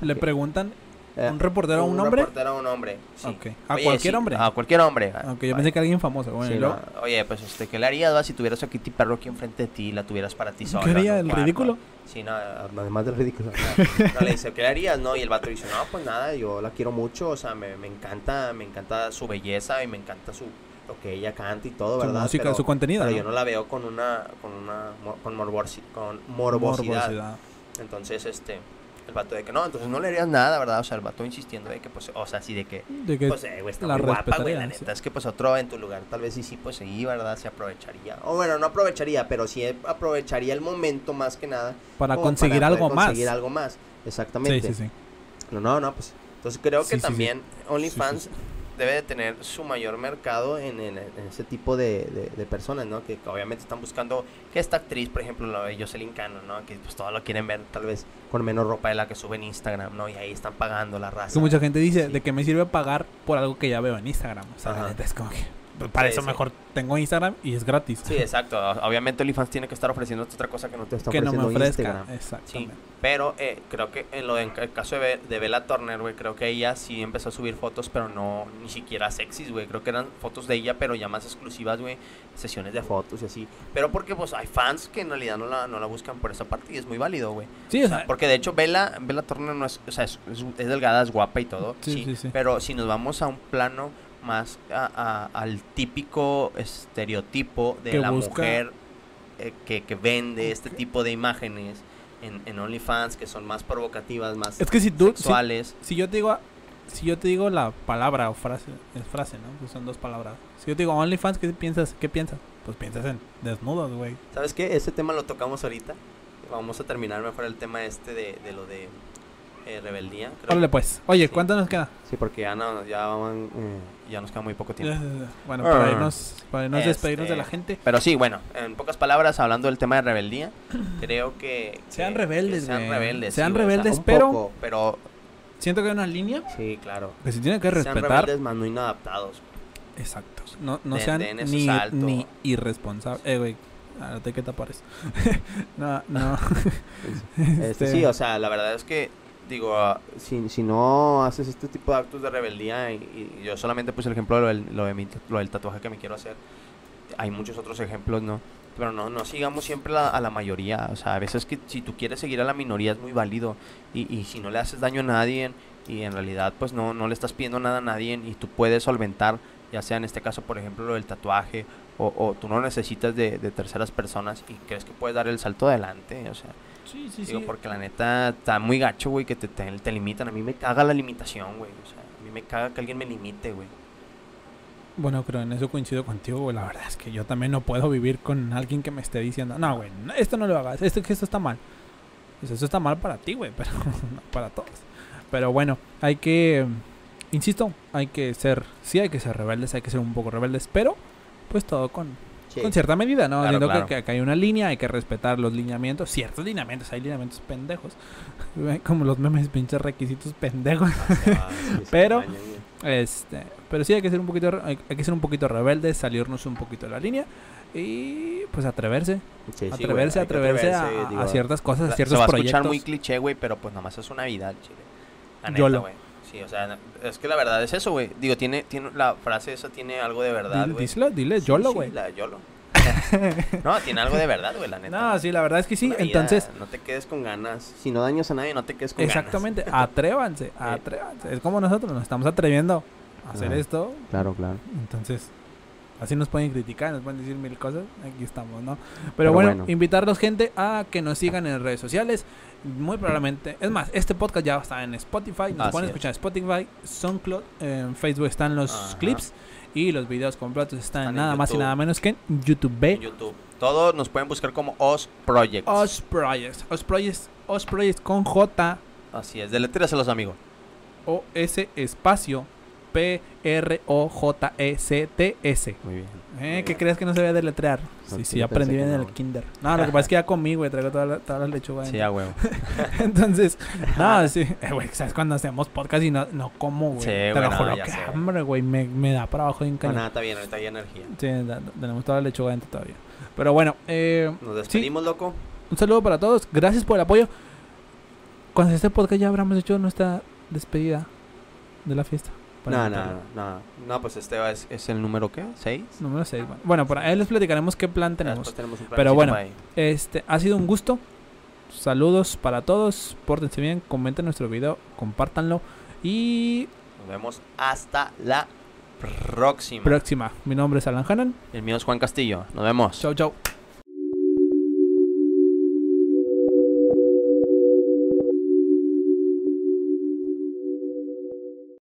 Speaker 2: O
Speaker 1: Le preguntan
Speaker 2: eh,
Speaker 1: un reportero a un hombre.
Speaker 2: reportero a un hombre, sí.
Speaker 1: Ok. ¿A
Speaker 2: Oye,
Speaker 1: cualquier
Speaker 2: sí,
Speaker 1: hombre?
Speaker 2: A cualquier hombre.
Speaker 1: Aunque yo
Speaker 2: Vale.
Speaker 1: pensé que alguien famoso, bueno,
Speaker 2: Sí, no, Oye, pues este, ¿qué le harías va, si tuvieras a Kitty Perro aquí enfrente de ti y la tuvieras para ti sola?
Speaker 1: ¿qué haría
Speaker 2: un
Speaker 1: el
Speaker 2: cuarto?
Speaker 1: ridículo?
Speaker 2: Sí, no, además del ridículo. No, No, le dice, ¿qué le harías? No, y el vato dice, no, pues nada, yo la quiero mucho, o sea, me, me encanta, me encanta su belleza y me encanta su lo que ella canta y todo,
Speaker 1: Su
Speaker 2: ¿verdad?
Speaker 1: música,
Speaker 2: pero,
Speaker 1: su contenido,
Speaker 2: pero
Speaker 1: ¿no?
Speaker 2: yo no la veo con una, con una, con, morbosi- con morbosidad.
Speaker 1: Morbosidad.
Speaker 2: Entonces, este, el vato de que no, entonces no le harías nada, ¿verdad? O sea, el vato insistiendo de que, pues, o sea, así de que,
Speaker 1: De que
Speaker 2: pues, eh, güey, está
Speaker 1: la
Speaker 2: muy guapa, güey, la neta.
Speaker 1: sí.
Speaker 2: Es que, pues, otro en tu lugar, tal vez sí, sí, pues, sí, ¿verdad? Se aprovecharía. O bueno, no aprovecharía, pero sí aprovecharía el momento más que nada.
Speaker 1: para conseguir
Speaker 2: para
Speaker 1: algo más.
Speaker 2: Conseguir algo más, exactamente.
Speaker 1: Sí, sí, sí.
Speaker 2: No, no, no, pues. Entonces creo
Speaker 1: Sí,
Speaker 2: que
Speaker 1: sí, sí.
Speaker 2: también OnlyFans
Speaker 1: Sí,
Speaker 2: debe de tener su mayor mercado en, en- en ese tipo de, de- de personas, ¿no? Que obviamente están buscando que esta actriz, por ejemplo, la de Jocelyn Cano, ¿no? Que pues todo lo quieren ver tal vez con menos ropa de la que sube en Instagram, ¿no? Y ahí están pagando la raza.
Speaker 1: Que mucha gente dice,
Speaker 2: Sí.
Speaker 1: ¿de qué me sirve pagar por algo que ya veo en Instagram? O sea, la neta es como que, para
Speaker 2: Sí,
Speaker 1: eso
Speaker 2: sí.
Speaker 1: mejor tengo Instagram y es gratis.
Speaker 2: Sí, exacto. Obviamente OnlyFans tiene que estar ofreciendo otra cosa que no te está
Speaker 1: que no me
Speaker 2: ofreciendo
Speaker 1: ofrezca.
Speaker 2: Sí, pero eh, creo que en lo de- en el caso de, de Bella Turner, güey, creo que ella sí empezó a subir fotos, pero no ni siquiera sexys, güey. Creo que eran fotos de ella, pero ya más exclusivas, güey. Sesiones de fotos y así. Pero porque, pues, hay fans que en realidad no la, no la buscan por esa parte y es muy válido, güey.
Speaker 1: Sí, o sea,
Speaker 2: Porque de hecho, Bella, Bella Turner no es, o sea, es, es- es delgada, es guapa y todo.
Speaker 1: Sí,
Speaker 2: sí,
Speaker 1: sí.
Speaker 2: Pero si nos vamos a un plano más a- a- al típico estereotipo de
Speaker 1: Que
Speaker 2: la
Speaker 1: busca-
Speaker 2: mujer eh, que, que vende este tipo de imágenes en, en OnlyFans, que son más provocativas, más
Speaker 1: es que si tú, si,
Speaker 2: sexuales.
Speaker 1: si yo te digo, si yo te digo la palabra o frase, es frase, ¿no? Pues son dos palabras. Si yo te digo OnlyFans, ¿qué piensas? ¿Qué piensas? Pues piensas en desnudos, güey.
Speaker 2: ¿Sabes qué? Ese tema lo tocamos ahorita. Vamos a terminar mejor el tema este de, de lo de eh, rebeldía. creo.
Speaker 1: Órale pues. Oye,
Speaker 2: Sí.
Speaker 1: ¿cuánto nos queda?
Speaker 2: Sí, porque ya, no, ya, van, eh, ya nos queda muy poco tiempo.
Speaker 1: Bueno, para
Speaker 2: Ah.
Speaker 1: irnos, para irnos despedirnos de la
Speaker 2: Este,
Speaker 1: gente.
Speaker 2: Pero sí, bueno, en pocas palabras, hablando del tema de rebeldía, creo que...
Speaker 1: Sean
Speaker 2: que-
Speaker 1: rebeldes,
Speaker 2: que Sean rebeldes.
Speaker 1: Sean
Speaker 2: sí, güey, o sea,
Speaker 1: rebeldes,
Speaker 2: un
Speaker 1: pero-
Speaker 2: poco, pero...
Speaker 1: Siento que hay una línea
Speaker 2: Sí, claro.
Speaker 1: que se tiene que
Speaker 2: Sean
Speaker 1: respetar.
Speaker 2: rebeldes, más no inadaptados.
Speaker 1: Exacto. No, no
Speaker 2: Den-
Speaker 1: sean ni irresponsables. Eh, güey. Ahora te que tapar eso. no, no. (laughs)
Speaker 2: Este, (laughs)
Speaker 1: Este,
Speaker 2: sí, o sea, la verdad es que, digo, ah, si, si no haces este tipo de actos de rebeldía, y, y yo solamente puse el ejemplo de lo del, lo de mi- lo del tatuaje que me quiero hacer, hay muchos otros ejemplos, ¿no? Pero no, no sigamos siempre la- a la mayoría, o sea, a veces que si tú quieres seguir a la minoría es muy válido, y, y si no le haces daño a nadie, y en realidad pues no, no le estás pidiendo nada a nadie y tú puedes solventar, ya sea en este caso por ejemplo lo del tatuaje o, o tú no necesitas de terceras personas y crees que puedes dar el salto adelante, o sea,
Speaker 1: Sí, sí,
Speaker 2: digo
Speaker 1: sí.
Speaker 2: porque la neta está muy gacho, güey, que te, te, te limitan, a mí me caga la limitación, güey, o sea, a mí me caga que alguien me limite, güey.
Speaker 1: Bueno, creo en eso coincido contigo, güey. La verdad es que yo también no puedo vivir con alguien que me esté diciendo, no, güey, esto no lo hagas, esto, que esto está mal. Pues eso está mal para ti, güey, (laughs) pero no para todos. Pero bueno, hay que, insisto, hay que ser, sí hay que ser rebeldes, hay que ser un poco rebeldes, pero pues todo con, con cierta medida, ¿no?
Speaker 2: Claro,
Speaker 1: que-
Speaker 2: claro.
Speaker 1: Que, que hay una línea, hay que respetar los lineamientos, ciertos lineamientos, hay lineamientos pendejos, (laughs) como los memes, pinches requisitos pendejos.
Speaker 2: Ah, sí, sí, (laughs)
Speaker 1: Pero-. Este, pero sí hay que ser un poquito hay, hay que ser un poquito rebeldes, salirnos un poquito de la línea y pues atreverse,
Speaker 2: Sí, sí, güey,
Speaker 1: atreverse, atreverse, a,
Speaker 2: atreverse,
Speaker 1: a ciertas cosas, a ciertos
Speaker 2: se va a
Speaker 1: proyectos.
Speaker 2: escuchar muy cliché, güey, pero pues nada más es una vida, chile. La neta,
Speaker 1: YOLO.
Speaker 2: güey. Sí, o sea, es que la verdad es eso, güey. Digo, tiene, tiene, la frase esa tiene algo de verdad,
Speaker 1: Dile,
Speaker 2: güey.
Speaker 1: díselo, dile,
Speaker 2: Sí,
Speaker 1: YOLO,
Speaker 2: sí,
Speaker 1: güey.
Speaker 2: la YOLO. (laughs) no, tiene algo de verdad, güey, la neta.
Speaker 1: No, sí, la verdad es que sí,
Speaker 2: vida,
Speaker 1: entonces
Speaker 2: No te quedes con ganas. Si no dañas a nadie, no te quedes con
Speaker 1: exactamente, atrévanse, (laughs) atrévanse. Es como nosotros nos estamos atreviendo a hacer esto,
Speaker 2: ganas. Claro, claro.
Speaker 1: entonces así nos pueden criticar, nos pueden decir mil cosas, aquí estamos, ¿no? Pero,
Speaker 2: Pero
Speaker 1: bueno,
Speaker 2: bueno.
Speaker 1: invitarlos gente a que nos sigan en redes sociales, muy probablemente, es más, este podcast ya está en Spotify, nos
Speaker 2: Así
Speaker 1: pueden
Speaker 2: es.
Speaker 1: escuchar en Spotify, SoundCloud, en Facebook están los
Speaker 2: Ajá.
Speaker 1: clips y los videos completos están,
Speaker 2: Están en
Speaker 1: nada más y nada menos que en YouTube.
Speaker 2: En YouTube. Todos nos pueden buscar como Os Projects.
Speaker 1: Os Projects, Os Projects, Os Projects con J
Speaker 2: Así es, deletréaselos, amigo.
Speaker 1: O S espacio P R O J E C T S.
Speaker 2: Muy bien.
Speaker 1: Eh, ¿Qué crees que no se debe deletrear?
Speaker 2: No,
Speaker 1: Sí,
Speaker 2: sí, yo
Speaker 1: aprendí bien en el kinder. No, lo que pasa es que ya comí, güey, traigo toda la, toda la lechuga.
Speaker 2: Sí,
Speaker 1: en-
Speaker 2: a huevo. (laughs)
Speaker 1: Entonces, no, sí, eh, güey, ¿sabes cuando hacemos podcast y no, no como, güey?
Speaker 2: Sí,
Speaker 1: Te
Speaker 2: güey,
Speaker 1: lo
Speaker 2: no,
Speaker 1: juro que hambre, güey, me, me da para abajo de un
Speaker 2: No,
Speaker 1: cañón.
Speaker 2: nada, está bien, ahorita hay energía.
Speaker 1: Sí, da- tenemos toda la lechuga dentro todavía. Pero bueno, eh,
Speaker 2: Nos despedimos, loco.
Speaker 1: un saludo para todos. Gracias por el apoyo. Cuando este podcast ya habremos hecho nuestra despedida de la fiesta.
Speaker 2: No, no, no, no. No, pues este es, es el número, ¿qué? ¿Seis?
Speaker 1: Número 6. Bueno, bueno, por ahí les platicaremos qué plan tenemos. Pero bueno. Este, ha sido un gusto. Saludos para todos. Pórtense bien, comenten nuestro video, compártanlo. Y
Speaker 2: Nos vemos hasta la próxima.
Speaker 1: próxima. Mi nombre es Alan Hanan.
Speaker 2: El mío es Juan Castillo. Nos vemos.
Speaker 1: Chau, chau.